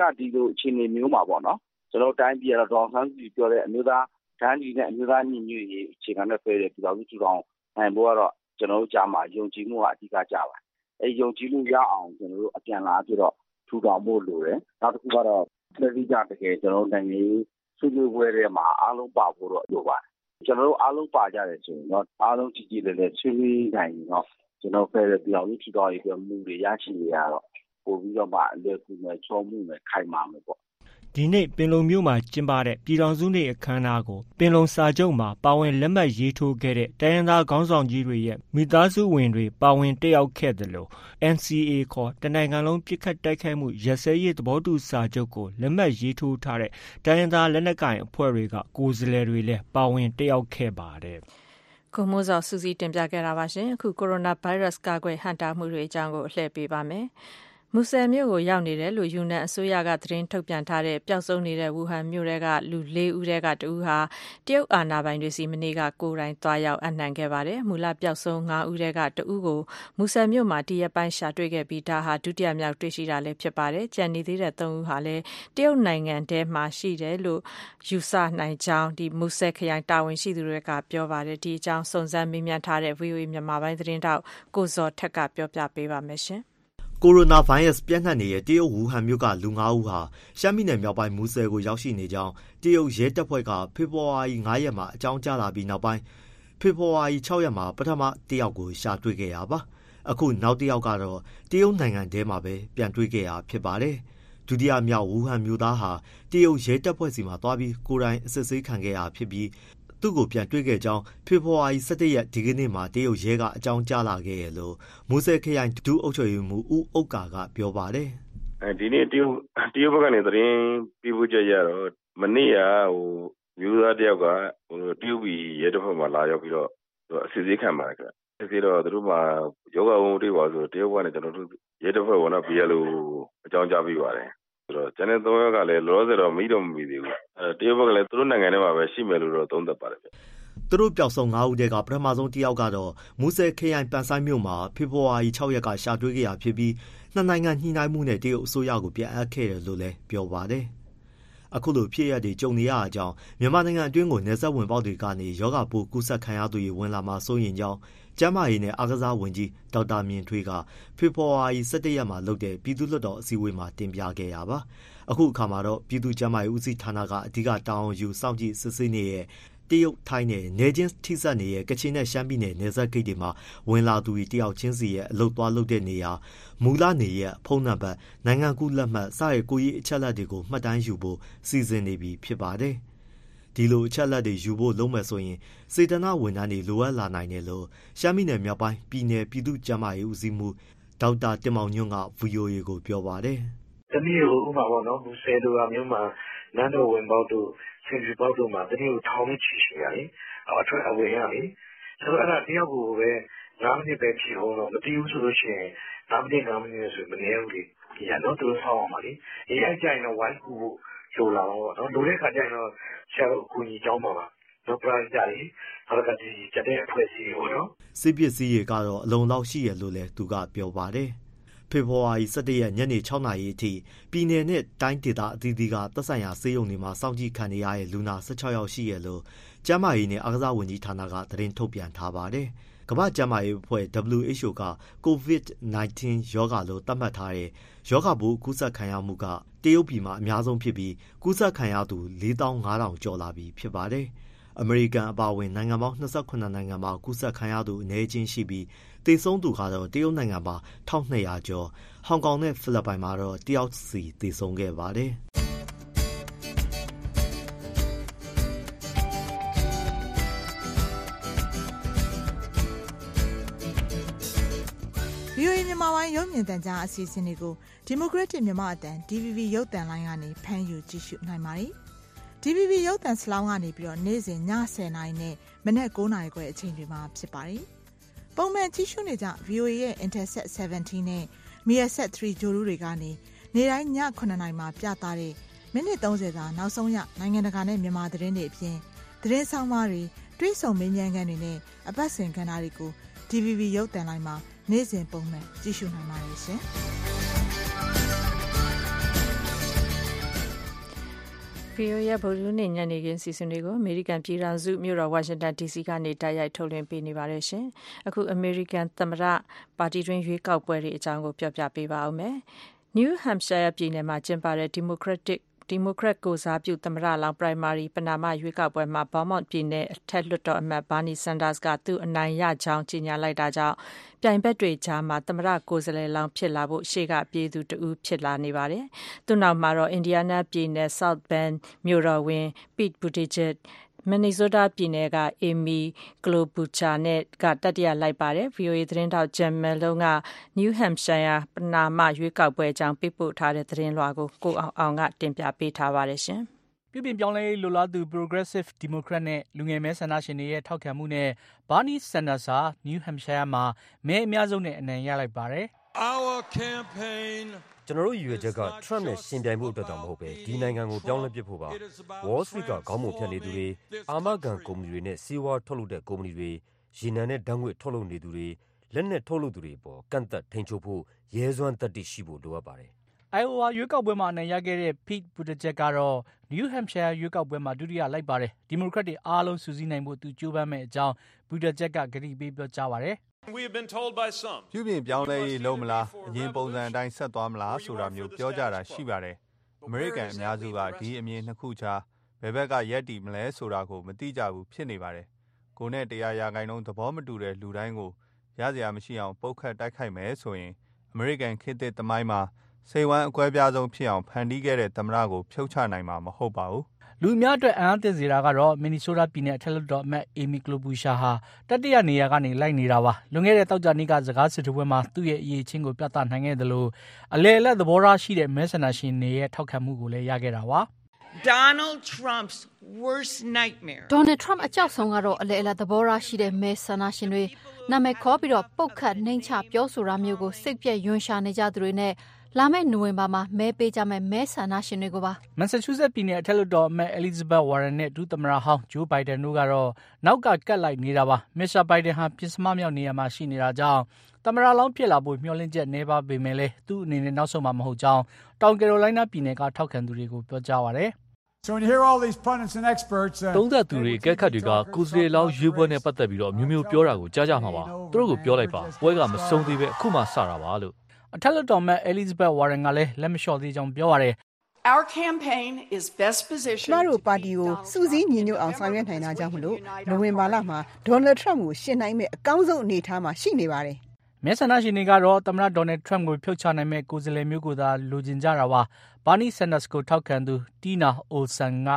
Speaker 7: ကဒီလိုအခြေအနေမျိုးမှာပေါ့နော်ကျွန်တော်တိုင်းပြည်ကတော့ဒေါအောင်ဆန်းစုကြည်ပြောတဲ့အမျိုးသားတန်းကြီးနဲ့အမျိုးသားညီညွတ်ရေးအခြေခံနဲ့ဆွဲတဲ့ပြည်ထောင်စုထူထောင်နိုင်ဖို့ကတော့ကျွန်တော်တို့ကြားမှာယုံကြည်မှုကအဓိကကြပါတယ်။အဲယုံကြည်မှုရအောင်ကျွန်တော်တို့အပြန်လာပြီးတော့ထူထောင်ဖို့လိုတယ်။နောက်တစ်ခုကတော့လက်ရှိကတကယ်ကျွန်တော်တို့နိုင်ငံရေးဆွေးနွေးပွဲတွေမှာအားလုံးပါဖို့တော့လိုပါတယ်။ကျွန်တော်တို့အားလုံးပါကြတယ်ဆိုရင်တော့အားလုံးကြည်ကြည်လည်းလည်းဆွေးနွေးနိုင်တော့ကျွန်တော်ဖယ်တဲ့ပြောင်းလဲထူထောင်ရေးပြမှုတွေရရှိနေရတော့ ပို့ပြီးတော့မှ အလွယ်ကူနဲ့ချောမှုနဲ့ခိုင်မာမယ်ပေါ့
Speaker 6: ဒီနေ့ ပင်လုံမြို့မှာ ကျင်းပတဲ့ ပြည်ထောင်စုနေ့ အခမ်းအနားကို ပင်လုံစာချုပ်မှာ ပါဝင်လက်မှတ်ရေးထိုးခဲ့တဲ့ တိုင်းရင်းသားခေါင်းဆောင်ကြီးတွေရဲ့ မိသားစုဝင်တွေ ပါဝင်တက်ရောက်ခဲ့သလို NCA ခေါ်တနိုင်ငံလုံး ပစ်ခတ်တိုက်ခိုက်မှု ရပ်စဲရေး သဘောတူစာချုပ်ကို လက်မှတ်ရေးထိုးထားတဲ့ တိုင်းရင်းသား လက်နက်ကိုင်အဖွဲ့တွေက ကိုယ်စားလှယ်တွေလည်း ပါဝင်တက်ရောက်ခဲ့ပါတယ်။
Speaker 5: ကိုမိုးစောစူးစီးတင်ပြခဲ့တာပါရှင်အခု ကိုရိုနာဗိုင်းရပ်စ် ကာကွယ်ဟန်တာမှုတွေအကြောင်းကိုအလှည့်ပေးပါမယ်။ မူဆယ်မြို့ကိုရောက်နေတယ်လို့ယူနန်အစိုးရကသတင်းထုတ်ပြန်ထားတဲ့ပျောက်ဆုံးနေတဲ့ဝူဟန်မြို့ကလူ၄ဦးထဲကတဦးဟာတရုတ်အာဏာပိုင်တွေစီမနေ့ကကိုယ်တိုင်သွားရောက်အနှံခဲ့ပါတယ်။မူလပျောက်ဆုံး၅ဦးထဲကတဦးကိုမူဆယ်မြို့မှာတရက်ပိုင်းရှာတွေ့ခဲ့ပြီးဒါဟာဒုတိယမြောက်တွေ့ရှိတာလည်းဖြစ်ပါတယ်။ကြံနေသေးတဲ့၃ဦးဟာလည်းတရုတ်နိုင်ငံထဲမှာရှိတယ်လို့ယူဆနိုင်ကြောင်းဒီမူဆယ်ခရိုင်တာဝန်ရှိသူတွေကပြောပါတယ်။ဒီအကြောင်းစုံစမ်းမေးမြန်းထားတဲ့ VOA မြန်မာပိုင်းသတင်းတောက်ကိုဇော်ထက်ကပြောပြပေးပါမယ်ရှင်။
Speaker 8: ကိုရိုနာဗိုင်းရပ်စ်ပျံ့နှံ့နေတဲ့ တရုတ်ဝူဟန်မြို့က လူ၅ဦးဟာ ရှမ်းပြည်နယ်မြောက်ပိုင်း မူဆယ်ကို ရောက်ရှိနေကြောင်း တရုတ်ရဲတပ်ဖွဲ့က ဖေဖော်ဝါရီ ၅ ရက်မှာ အကြောင်းကြားလာပြီးနောက်ပိုင်း ဖေဖော်ဝါရီ ၆ ရက်မှာ ပထမတယောက်ကို ရှာတွေ့ခဲ့တာပါ။အခုနောက်တယောက်ကတော့ တရုတ်နိုင်ငံထဲမှာပဲ ပြန်တွေ့ခဲ့တာ ဖြစ်ပါတယ်။ဒုတိယမြောက် ဝူဟန်မြို့သားဟာ တရုတ်ရဲတပ်ဖွဲ့စီမှာသွားပြီး ကိုယ်တိုင်အစစ်ဆေးခံခဲ့တာဖြစ်ပြီး သူ့ကိုပြန်တွေ့ခဲ့ကြောင်း ဖေဖော်ဝါရီ ၁၁ ရက် ဒီကနေ့မှာ တရုတ်ရဲက အကြောင်းကြားလာခဲ့တယ်လို့ မူဆယ်ခရိုင် ဒုအုပ်ချုပ်ရေးမှူး ဦးဥက္ကာက ပြောပါတယ်။
Speaker 9: အဲဒီနေ့တရုတ်တရုတ်ဘက်ကနေ သတင်းပေးပို့ချက်ရတော့ မနေ့ကဟိုမျိုးသားတယောက်ကဟိုတရုတ်ပြည်ရဲတပ်ဖွဲ့မှာ လာရောက်ပြီးတော့ အစစ်ဆေးခံပါတယ်ခင်ဗျ။စစ်ဆေးတော့ သူတို့မှာယောဂဝုံတွေ့ပါဆိုတရုတ်ကနေကျွန်တော်တို့ရဲတပ်ဖွဲ့ကနော် BLO အကြောင်းကြားပြီးပါတယ် ဆိုတော့ကျန်တဲ့၃ယောက်ကလည်းလောလောဆယ်တော့မိတော့မမိသေးဘူး။အဲတရုတ်ဘက်ကလည်းသူတို့နိုင်ငံထဲမှာပဲရှိမယ်လို့တော့သုံးသပ်ပါတယ်ဗျ။
Speaker 8: သူတို့ပျောက်ဆုံး၅ဦးတည်းကပထမဆုံးတယောက်ကတော့မူဆယ်ခရိုင်ပန်ဆိုင်မြို့မှာဖေဖော်ဝါရီ၆ရက်ကရှာတွေ့ခဲ့ရဖြစ်ပြီးနှစ်နိုင်ငံညှိနှိုင်းမှုနဲ့တရုတ်အစိုးရကိုပြန်အပ်ခဲ့တယ်လို့လည်းပြောပါတယ်။အခုလိုဖြစ်ရတဲ့ကြုံနေရအကြောင်းမြန်မာနိုင်ငံအတွင်းကိုနေဆက်ဝင်ပေါက်တွေကနေယောဂပိုးကူးစက်ခံရသူတွေဝင်လာမှာစိုးရင်ကြောင်း ကျန်းမာရေးနဲ့ အားကစားဝန်ကြီး ဒေါက်တာမြင့်ထွေးက ဖေဖော်ဝါရီ ၁၁ ရက်မှာလုပ်တဲ့ ပြည်သူ့လွှတ်တော် အစည်းအဝေးမှာ တင်ပြခဲ့တာပါ။အခုအခါမှာတော့ ပြည်သူ့ကျန်းမာရေးဦးစီးဌာနက အဓိက တာဝန်ယူ စောင့်ကြည့် စစ်ဆေးနေတဲ့ တရုတ် ထိုင်းနဲ့နေချင်းထိစပ်နေတဲ့ ကချင်နဲ့ ရှမ်းပြည်နယ် နယ်စပ်ဂိတ်တွေမှာ ဝင်လာသူတွေ တယောက်ချင်းစီရဲ့ အလုတ်သွားလုပ်တဲ့နေရာ မူလနေရဖုန်းနံပါတ် နိုင်ငံကူးလက်မှတ် စတဲ့ ကိုကြီးအချက်လက်တွေကို မှတ်တမ်းယူဖို့ စီစဉ်နေပြီ ဖြစ်ပါတယ်။ ဒီလိုအချက်လက်တွေယူဖို့လုံးမယ်ဆိုရင် စေတနာဝန်ထမ်းတွေ လိုအပ်လာနိုင်တယ်လို့ ရှမ်းပြည်နယ်မြောက်ပိုင်း ပြည်နယ် ပြည်သူ့ကျန်းမာရေးဦးစီးမှုဒေါက်တာတင်မောင်ညွန့်က VOA ကို ပြောပါတယ်
Speaker 10: တနည်းကို ဥပမာပေါ့နော် မူဆယ်လိုဟာမျိုးမှာ နန်းတော်ဝင်ပေါက်တို့ ဆင်ဖြူပေါက်တို့မှာ တနည်းကို ထောင်နဲ့ချီရှိရလေ အထွက်အဝင်ရလေ ဆိုတော့ အဲ့ဒါ တယောက်ကိုပဲ9မိနစ်ပဲ ဖြည့်အောင်တော့မတည်ဘူးဆိုလို့ရှိရင်9မိနစ်9မိနစ်ဆို မနေဘူးလေဒီကနော်သူတို့ဆောင်းအောင်ပါလေအေးအဲ့ကြရင်တော့ ဝိုင်းကူဖို့ လိုလာတော့နော် လိုတဲ့ခါကျရင်တော့ ဆရာတို့ အကူကြီးကြောင်းပါပါတော့ပရိုက်ကြရင်နောက်ကဒီကြတဲ့အဖွဲ့အစည်းပေါ့နော်
Speaker 8: စစ်ပစ္စည်းတွေကတော့ အလုံလောက်ရှိရလို့လဲသူကပြောပါတယ် ဖေဖော်ဝါရီ17ရက် ညနေ6နာရီအထိ ပြည်내နဲ့ တိုင်းဒေသအသီးသီးက သက်ဆိုင်ရာစေယုံတွေမှာ စောင့်ကြည့်ခံနေရတဲ့ လူနာ16ယောက်ရှိရလို့ ကျန်းမာရေးနဲ့ အားကစားဝန်ကြီးဌာနက သတင်းထုတ်ပြန်ထားပါတယ်။ကမ္ဘာ့ကျန်းမာရေးအဖွဲ့ WHO က COVID-19 ရောဂါလို့ သတ်မှတ်ထားတဲ့ ရောဂါပိုးကူးစက်ခံရမှုက တရုတ်ပြည်မှာ အများဆုံးဖြစ်ပြီး ကူးစက်ခံရသူ4500ကျော်လာပြီ ဖြစ်ပါတယ်။အမေရိကန် အပါအဝင် နိုင်ငံပေါင်း28နိုင်ငံမှာ ကူးစက်ခံရသူ အနည်းချင်းရှိပြီး သေဆုံးသူကတော့ တရုတ်နိုင်ငံမှာ1200ကျော် ဟောင်ကောင်နဲ့ ဖိလစ်ပိုင်မှာတော့ တယောက်စီ သေဆုံးခဲ့ပါတယ်။
Speaker 11: မြန်မာပိုင်းရုပ်မြင်သံကြားအစီအစဉ်တွေကို Democratic မြန်မာအတန် DVB ရုပ်သံလိုင်းကနေဖမ်းယူကြည့်ရှုနိုင်ပါတယ်။ DVB ရုပ်သံစလောင်းကနေပြီးတော့နေ့စဉ်ည10:00နာရီနဲ့မနက်9:00နာရီခွဲအချိန်တွေမှာဖြစ်ပါတယ်။ပုံမှန်ကြည့်ရှုနေကြ VOA ရဲ့ Interset 17နဲ့ Mediaset 3ဂျိုလူတွေကနေနေ့တိုင်းည9:00နာရီမှာပြသတဲ့မိနစ်30စာနောက်ဆုံးရနိုင်ငံတကာနဲ့မြန်မာသတင်းတွေအပြင်သတင်းဆောင်မတွေတွဲဆုံမေးမြန်းခန်းတွေနဲ့အပတ်စဉ်ကဏ္ဍတွေကို DVB ရုပ်သံလိုင်းမှာ နေ့စဉ်ပုံမှန်ကြည့်ရှုနိုင်ပါတယ်ရှင်။
Speaker 5: VOA ရဲ့ဗုဒ္ဓနေ့ညနေခင်းစီစဉ်တွေကိုအမေရိကန်ပြည်ထောင်စုမြို့တော်ဝါရှင်တန် DC ကနေတိုက်ရိုက်ထုတ်လွှင့်ပေးနေပါတယ်ရှင်။အခုအမေရိကန်သမ္မတပါတီတွင်းရွေးကောက်ပွဲတွေအကြောင်းကိုပြောပြပေးပါဦးမယ်။ New Hampshire ပြည်နယ်မှာကျင်းပတဲ့ Democratic ဒီမိုကရက်ကိုစားပြုသမ္မတလောင်း primary ပဏာမ ရွေးကောက်ပွဲမှာ Vermont ပြည်နယ် အထက်လွှတ်တော်အမတ် Bernie Sanders က သူအနိုင်ရကြောင်း ကြေညာလိုက်တာကြောင့် ပြိုင်ဘက်တွေကြားမှာ သမ္မတကိုယ်စားလှယ်လောင်း ဖြစ်လာဖို့ ရှေ့ကပြေးသူတဦးဖြစ်လာနေပါတယ်။သူ့နောက်မှာတော့ Indiana ပြည်နယ် South Bend မြို့တော်ဝန် Pete Buttigieg ၊ Minnesota ပြည်နယ်က Amy Klobuchar ကတတိယလိုက်ပါတယ်။ VOA သတင်းထောက် Jim Malone က New Hampshire ပဏာမ ရွေးကောက်ပွဲအကြောင်း ပေးပို့ထားတဲ့ သတင်းလွှာကို ကိုအောင်အောင်က တင်ပြပေးထားပါတယ်။
Speaker 12: ပြုပြင်ပြောင်းလဲရေး လိုလားသူ Progressive Democrat နဲ့ လူငယ်မဲဆန္ဒရှင်တွေရဲ့ ထောက်ခံမှုနဲ့ Bernie Sanders ဟာ New Hampshire မှာ မဲအများဆုံးနဲ့ အနိုင်ရလိုက်ပါတယ်။
Speaker 2: ကျနော်တို့ရည်ရွယ်ချက်က Trump နဲ့ယှဉ်ပြိုင်ဖို့အတွက်သာမဟုတ်ဘဲဒီနိုင်ငံကိုပြောင်းလဲပစ်ဖို့ပါ။ Wall Street ကခေါင်းပုံဖြတ်နေသူတွေ၊အာမခံကုမ္ပဏီတွေနဲ့ဆေးဝါးထုတ်လုပ်တဲ့ကုမ္ပဏီတွေ၊ရေနံနဲ့ဓာတ်ငွေ့ထုတ်လုပ်နေသူတွေ၊လက်နက်ထုတ်လုပ်သူတွေအပေါ်ကန့်သတ်ထိန်းချုပ်ဖို့ရဲစွမ်းသတ္တိရှိဖို့လိုအပ်ပါတယ်။
Speaker 12: Iowa ရွေးကောက်ပွဲမှာအနိုင်ရခဲ့တဲ့ Pete Buttigieg ကတော့ New Hampshire ရွေးကောက်ပွဲမှာဒုတိယလိုက်ပါတယ်။ဒီမိုကရက်တွေအားလုံးစုစည်းနိုင်ဖို့သူကြိုးပမ်းမယ့်အကြောင်း Buttigieg ကကတိပေးပြောကြားပါတယ်။“
Speaker 13: ပြုပြင်ပြောင်းလဲရေးလုပ်မလား၊အရင်ပုံစံအတိုင်းဆက်သွားမလားဆိုတာမျိုးပြောကြတာရှိပါတယ်။အမေရိကန်အများစုကဒီအမြင်နှစ်ခုကြားဘယ်ဘက်ကရပ်တည်မလဲဆိုတာကိုမသိကြဘူးဖြစ်နေပါတယ်။ကိုယ်နဲ့တစ်ရာရာခိုင်နှုန်းသဘောမတူတဲ့လူတိုင်းကိုရစရာမရှိအောင်ပုတ်ခတ်တိုက်ခိုက်မယ်ဆိုရင်အမေရိကန်ခေတ်သစ်သမိုင်းမှာ စိတ်ဝမ်းအကွဲပြားဆုံးဖြစ်အောင်ဖန်တီးခဲ့တဲ့သမ္မတကိုဖြုတ်ချနိုင်မှာမဟုတ်ပါဘူး။”
Speaker 12: လူအများအတွက်အံ့အားသင့်စေတာကတော့ Minnesota ပြည်နယ်အထက်လွှတ်တော်အမတ် Amy Klobuchar ဟာတတိယနေရာကနေလိုက်နေတာပါ။လွန်ခဲ့တဲ့သောကြာနေ့ကစကားစစ်ထိုးပွဲမှာသူ့ရဲ့အရည်အချင်းကိုပြသနိုင်ခဲ့သလိုအလယ်အလတ်သဘောထားရှိတဲ့မဲဆန္ဒရှင်တွေရဲ့ထောက်ခံမှုကိုလည်းရခဲ့တာပါ။
Speaker 14: Donald Trump's worst nightmare
Speaker 15: Donald Trump အကြောက်ဆုံးကတော့အလယ်အလတ်သဘောထားရှိတဲ့မဲဆန္ဒရှင်တွေနာမည်ခေါ်ပြီးတော့ပုတ်ခတ်နှိမ်ချပြောဆိုတာမျိုးကိုစိတ်ပြည့်ယွန်ရှာနေကြသူတွေနဲ့ လာမယ့်နိုဝင်ဘာမှာမဲပေးကြမယ့်မဲဆန္ဒရှင်တွေကိုပါ။
Speaker 12: Massachusetts ပြည်နယ်အထက်လွှတ်တော်အမတ် Elizabeth Warren နဲ့ဒုသမ္မတဟောင်း Joe Biden တို့ကတော့နောက်ကကပ်လိုက်နေတာပါ။ Mr. Biden ဟာပဉ္စမမြောက်နေရာမှာရှိနေတာကြောင့်သမ္မတလောင်းဖြစ်လာဖို့မျှော်လင့်ချက်နည်းပါးပေမဲ့လည်းသူ့အနေနဲ့နောက်ဆုတ်မှာမဟုတ်ကြောင်းတောင်ကယ်ရိုလိုင်းနားပြည်နယ်ကထောက်ခံသူတွေကိုပြောကြားပါတယ်။
Speaker 16: သုံးသပ်သူတွေအကဲခတ်တွေကကိုယ်စားလှယ်လောင်းရွေးပွဲနဲ့ပတ်သက်ပြီးအမျိုးမျိုးပြောတာကိုကြားကြမှာပါ။သူတို့ကိုပြောလိုက်ပါ။ပွဲကမဆုံးသေးဘဲအခုမှစတာပါလို့။
Speaker 12: အထက်လွှတ်တော်အမတ် Elizabeth Warren ကလည်းလက်မလျှော့သေးကြောင်းပြောပါတယ်။
Speaker 14: Our campaign is best positioned
Speaker 17: ကျမတို့ပါတီကိုစုစည်းညီညွတ်အောင်ဆောင်ရွက်နိုင်တာကြောင့်မလို့နိုဝင်ဘာလမှာဒေါ်နယ်ထရမ့်ကိုရှင်းနိုင်မဲ့အကောင်းဆုံးအနေအထားမှာရှိနေပါတယ်။
Speaker 12: မဲဆန္ဒရှင်တွေကတော့သမ္မတဒေါ်နယ်ထရမ့်ကိုဖြုတ်ချနိုင်မဲ့ကိုယ်စားလှယ်မျိုးကိုသာလိုချင်ကြတာပါ။ Bernie Sanders ကိုထောက်ခံသူ Tina Olson က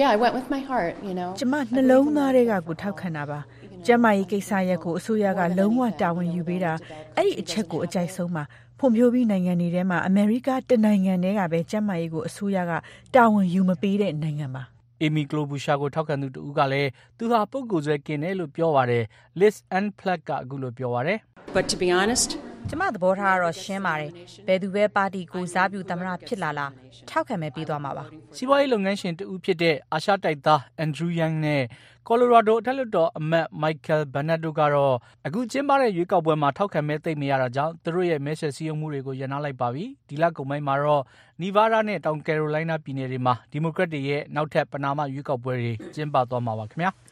Speaker 18: Yeah I went with my heart you know
Speaker 19: ကျမနှလုံးသားထဲကကိုထောက်ခံတာပါ။ ကျမရေးကိစ္စရက်ကို အစိုးရက လုံးဝတာဝန်ယူပေးတာ အဲ့ဒီအချက်ကို အကြိုက်ဆုံးပါ။ဖွံ့ဖြိုးပြီးနိုင်ငံတွေထဲမှာ အမေရိက တနိုင်ငံတည်းကပဲ ကျန်းမာရေးကို အစိုးရက တာဝန်ယူမပေးတဲ့ နိုင်ငံပါ။
Speaker 12: Amy Klobuchar ကို ထောက်ခံသူတဦးကလည်း သူဟာ ပုဂ္ဂိုလ်ဆွဲကင်းတယ်လို့ ပြောပါတယ်။ Liz Unplug က အခုလို ပြောပါတယ်။
Speaker 20: But to be honest
Speaker 21: ကျမသဘောထားကတော့ရှင်းပါတယ်။ဘယ်သူပဲပါတီကိုစားပြုသမ္မတဖြစ်လာလာထောက်ခံမဲ့ပေးသွားမှာပါ။
Speaker 12: စီးပွားရေးလုပ်ငန်းရှင်တဦးဖြစ်တဲ့အာရှတိုက်သား Andrew Yang နဲ့ကော်လိုရာဒိုအထက်လွှတ်တော်အမတ် Michael Bennet တို့ကတော့အခုကျင်းပတဲ့ရွေးကောက်ပွဲမှာထောက်ခံမဲသိမ့်မရတာကြောင့်သူတို့ရဲ့မဲဆွယ်စည်းရုံးမှုတွေကိုရန်နာလိုက်ပါပြီ။ဒီလကုန်ပိုင်းမှာတော့နီဗားဒါးနဲ့တောင်ကယ်ရိုလိုင်းနားပြည်နယ်တွေမှာဒီမိုကရက်တွေရဲ့နောက်ထပ်ပနာမရွေးကောက်ပွဲတွေကျင်းပသွားမှာပါခင်ဗျာ။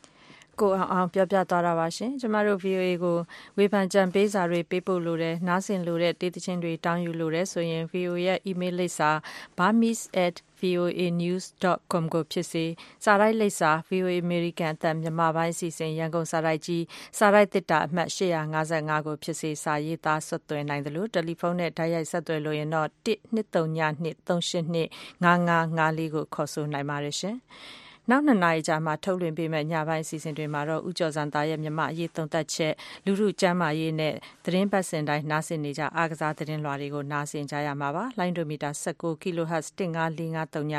Speaker 5: ကိုအောင်အောင်ပြောပြသွားတာပါရှင်ကျမတို့ VOA ကိုဝေဖန်ကြံပေးစာတွေပေးပို့လို့တယ်နားဆင်လို့တဲ့တေးသချင်းတွေတောင်းယူလို့တယ်ဆိုရင် VOA ရဲ့ email လိပ်စာ burmese@voanews.com ကိုဖြစ်စေစာရိုက်လိပ်စာ VOA American အသံမြန်မာပိုင်းအစီအစဉ်ရန်ကုန်စာရိုက်ကြီးစာရိုက်တစ်တာအမှတ်855ကိုဖြစ်စေစာရေးသားဆက်သွယ်နိုင်တယ်လို့တယ်လီဖုန်းနဲ့တိုက်ရိုက်ဆက်သွယ်လို့ရင်တော့12393895554ကိုခေါ်ဆိုနိုင်ပါတယ်ရှင် နောက်နှစ်နာရီကြာမှထုတ်လွှင့်ပေးမယ့် ညပိုင်း အစီအစဉ်တွေမှာတော့ ဦးကျော်စံသားရဲ့ မြမအရေး သုံးသက်ချက် လူမှုကျန်းမာရေးနဲ့သတင်းပတ်စင်တိုင်း နားဆင်နေကြ အားကစား သတင်းလွှာတွေကို နားဆင်ကြရမှာပါ လိုင်းဒိုမီတာ19 kHz 15453ည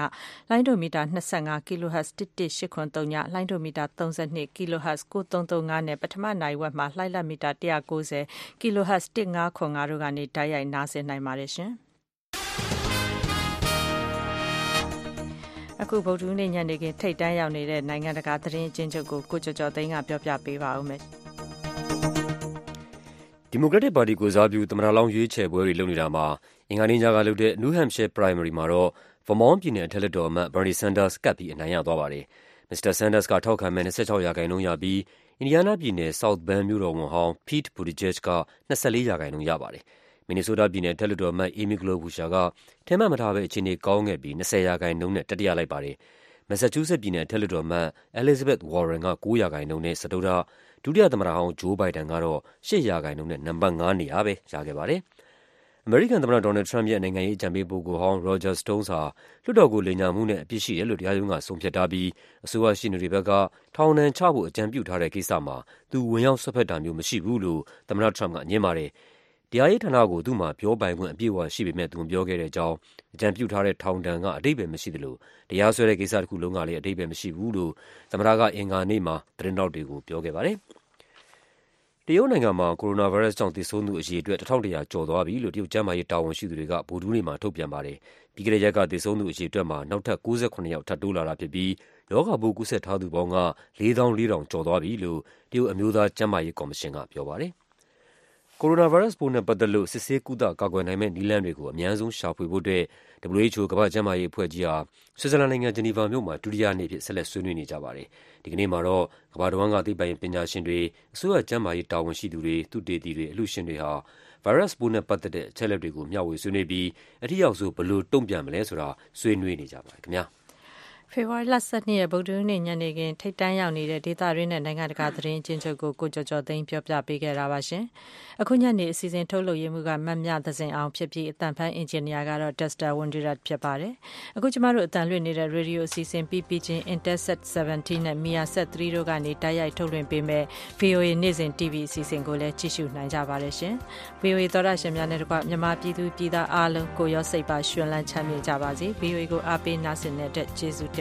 Speaker 5: လိုင်းဒိုမီတာ25 kHz 11883ညလိုင်းဒိုမီတာ32 kHz 9335နဲ့ ပထမနိုင်ဝက်မှာ လှိုက်လက်မီတာ190 kHz 1505တို့ကနေ တိုက်ရိုက် နားဆင်နိုင်ပါတယ် အခုဗုဒ္ဓဦးနေ့ညနေခင်းထိတ်တန်းရောက်နေတဲ့နိုင်ငံတကာသတင်းအချင်းချုပ်ကိုကိုကျော်ကျော်သိန်းကပြောပြပေးပါဦးမယ်
Speaker 2: ဒီမိုကရက်တစ်ပါတီကိုစားပြုသမ္မတလောင်းရွေးချယ်ပွဲတွေလုပ်နေတာမှာအင်္ဂါနေ့ညကလုပ်တဲ့ New Hampshire primary မှာတော့ Vermont ပြည်နယ်အထက်လွှတ်တော်အမတ် Bernie Sanders ကပ်ပြီးအနိုင်ရသွားပါတယ်။ Mr. Sanders ကထောက်ခံမဲ26ရာခိုင်နှုန်းရပြီးအင်ဒီယားနားပြည်နယ် South Bend မြို့တော်ဝန်ဟောင်း Pete Buttigieg က24ရာခိုင်နှုန်းရပါတယ်။ မင်နီဆိုးတားပြည်နယ် အထက်လွှတ်တော်အမတ် Amy Klobuchar က ထင်မှတ်မထားဘဲ အခြေအနေကောင်းခဲ့ပြီး20ရာခိုင်နှုန်းနဲ့ တတိယလိုက်ပါတယ်။မက်ဆာချူးဆက်ပြည်နယ် အထက်လွှတ်တော်အမတ် Elizabeth Warren က9ရာခိုင်နှုန်းနဲ့ စတုတ္ထ၊ဒုတိယသမ္မတဟောင်း Joe Biden ကတော့8ရာခိုင်နှုန်းနဲ့ နံပါတ်5နေရာပဲ ရခဲ့ပါတယ်။အမေရိကန်သမ္မတဒေါ်နယ်လ်ဒ်ထရမ့်ပ်ရဲ့ နိုင်ငံရေးအကြံပေးပုဂ္ဂိုလ်ဟောင်း Roger Stones ဟာ လွှတ်တော်ကို လိမ်ညာမှုနဲ့ အပြစ်ရှိတယ်လို့ တရားရုံးက ဆုံးဖြတ်ထားပြီး အစိုးရရှေ့နေတွေဘက်က ထောင်ဒဏ်ချဖို့ အကြံပြုထားတဲ့ကိစ္စမှာ သူ ဝင်ရောက်စွက်ဖက်တာမျိုး မရှိဘူးလို့ သမ္မတထရမ့်ပ်ကငြင်းပါတယ်။ တရားရေးဌာနကို သူ့မှာ ပြောပိုင်ခွင့် အပြည့်အဝရှိပေမဲ့ သူမပြောခဲ့တဲ့အကြောင်း၊အကြံပြုထားတဲ့ ထောင်ဒဏ်က အဓိပ္ပါယ်မရှိသလို တရားစွဲတဲ့ကိစ္စတခုလုံးကလည်း အဓိပ္ပါယ်မရှိဘူးလို့ သမ္မတက အင်္ဂါနေ့မှာ သတင်းထောက်တွေကို ပြောခဲ့ပါတယ်။တရုတ်နိုင်ငံမှာ ကိုရိုနာဗိုင်းရပ်စ်ကြောင့် သေဆုံးသူအရေအတွက် ၁,၁၀၀ ကျော်သွားပြီလို့ တရုတ်ကျန်းမာရေး တာဝန်ရှိသူတွေက ဗုဒ္ဓဟူးနေ့မှာ ထုတ်ပြန်ပါတယ်။ပြီးခဲ့တဲ့ရက်က သေဆုံးသူအရေအတွက်မှာ နောက်ထပ် ၉၇ ယောက် ထပ်တိုးလာတာဖြစ်ပြီး ရောဂါပိုး ကူးစက်ထားသူပေါင်းက ၄၄,၀၀၀ ကျော်သွားပြီလို့ တရုတ် အမျိုးသား ကျန်းမာရေးကော်မရှင်က ပြောပါတယ်။ ကိုရိုနာဗိုင်းရပ်စ်ပိုးနဲ့ ပတ်သက်လို့ စစ်ဆေး ကုသ ကာကွယ်နိုင်မယ့် နည်းလမ်းတွေကို အမြန်ဆုံး ရှာဖွေဖို့အတွက် WHO ကမ္ဘာ့ကျန်းမာရေးအဖွဲ့ကြီးဟာ ဆွစ်ဇာလန်နိုင်ငံ၊ဂျီနီဗာမြို့မှာ ဒုတိယနေ့အဖြစ် ဆက်လက် ဆွေးနွေးနေကြပါတယ်။ဒီကနေ့မှာတော့ ကမ္ဘာတဝန်းက သိပ္ပံပညာရှင်တွေ၊အစိုးရ ကျန်းမာရေး တာဝန်ရှိသူတွေ၊သုတေသီတွေ၊အလှူရှင်တွေဟာ ဗိုင်းရပ်စ်ပိုးနဲ့ပတ်သက်တဲ့ အချက်အလက်တွေကို မျှဝေဆွေးနွေးပြီး အထိရောက်ဆုံး ဘယ်လို တုံ့ပြန်မလဲဆိုတာ ဆွေးနွေးနေကြပါတယ်ခင်ဗျား။
Speaker 5: ဖေဖော်ဝါရီလ12ရက်ဗုဒ္ဓဟူးနေ့ညနေခင်းထိတ်တန်းရောက်နေတဲ့ဒေသတွင်းနဲ့နိုင်ငံတကာသတင်းအချင်းချုပ်ကိုကိုကျော်ကျော်သိန်းပြောပြပေးခဲ့တာပါရှင်။အခုညနေအစီအစဉ်ထုတ်လုပ်ရေးမှူးကမတ်မြသဇင်အောင်ဖြစ်ပြီးအတန်ဖန်အင်ဂျင်နီယာကတော့ Dexter Wondirat ဖြစ်ပါတယ်။အခုကျမတို့အတန်လွှင့်နေတဲ့ရေဒီယိုအစီအစဉ် PP ချင်း Intelsat 17နဲ့ Media Set 3တို့ကနေတိုက်ရိုက်ထုတ်လွှင့်ပေးမဲ့ VOA နေ့စဉ် TV အစီအစဉ်ကိုလည်းကြည့်ရှုနိုင်ကြပါတယ်ရှင်။ VOA သောတာရှင်များနဲ့တကွမြန်မာပြည်သူပြည်သားအားလုံးကိုရောစိတ်ပါရှင်လန်းချမ်းမြေ့ကြပါစေ။ VOA ကိုအားပေးနားဆင်တဲ့အတွက်ကျေးဇူး တ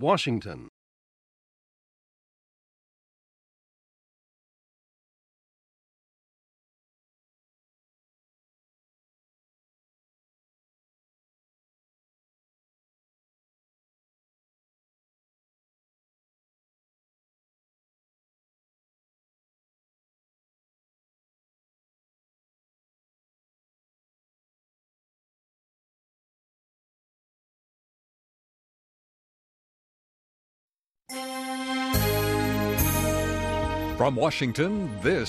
Speaker 22: Washington.
Speaker 23: From Washington, this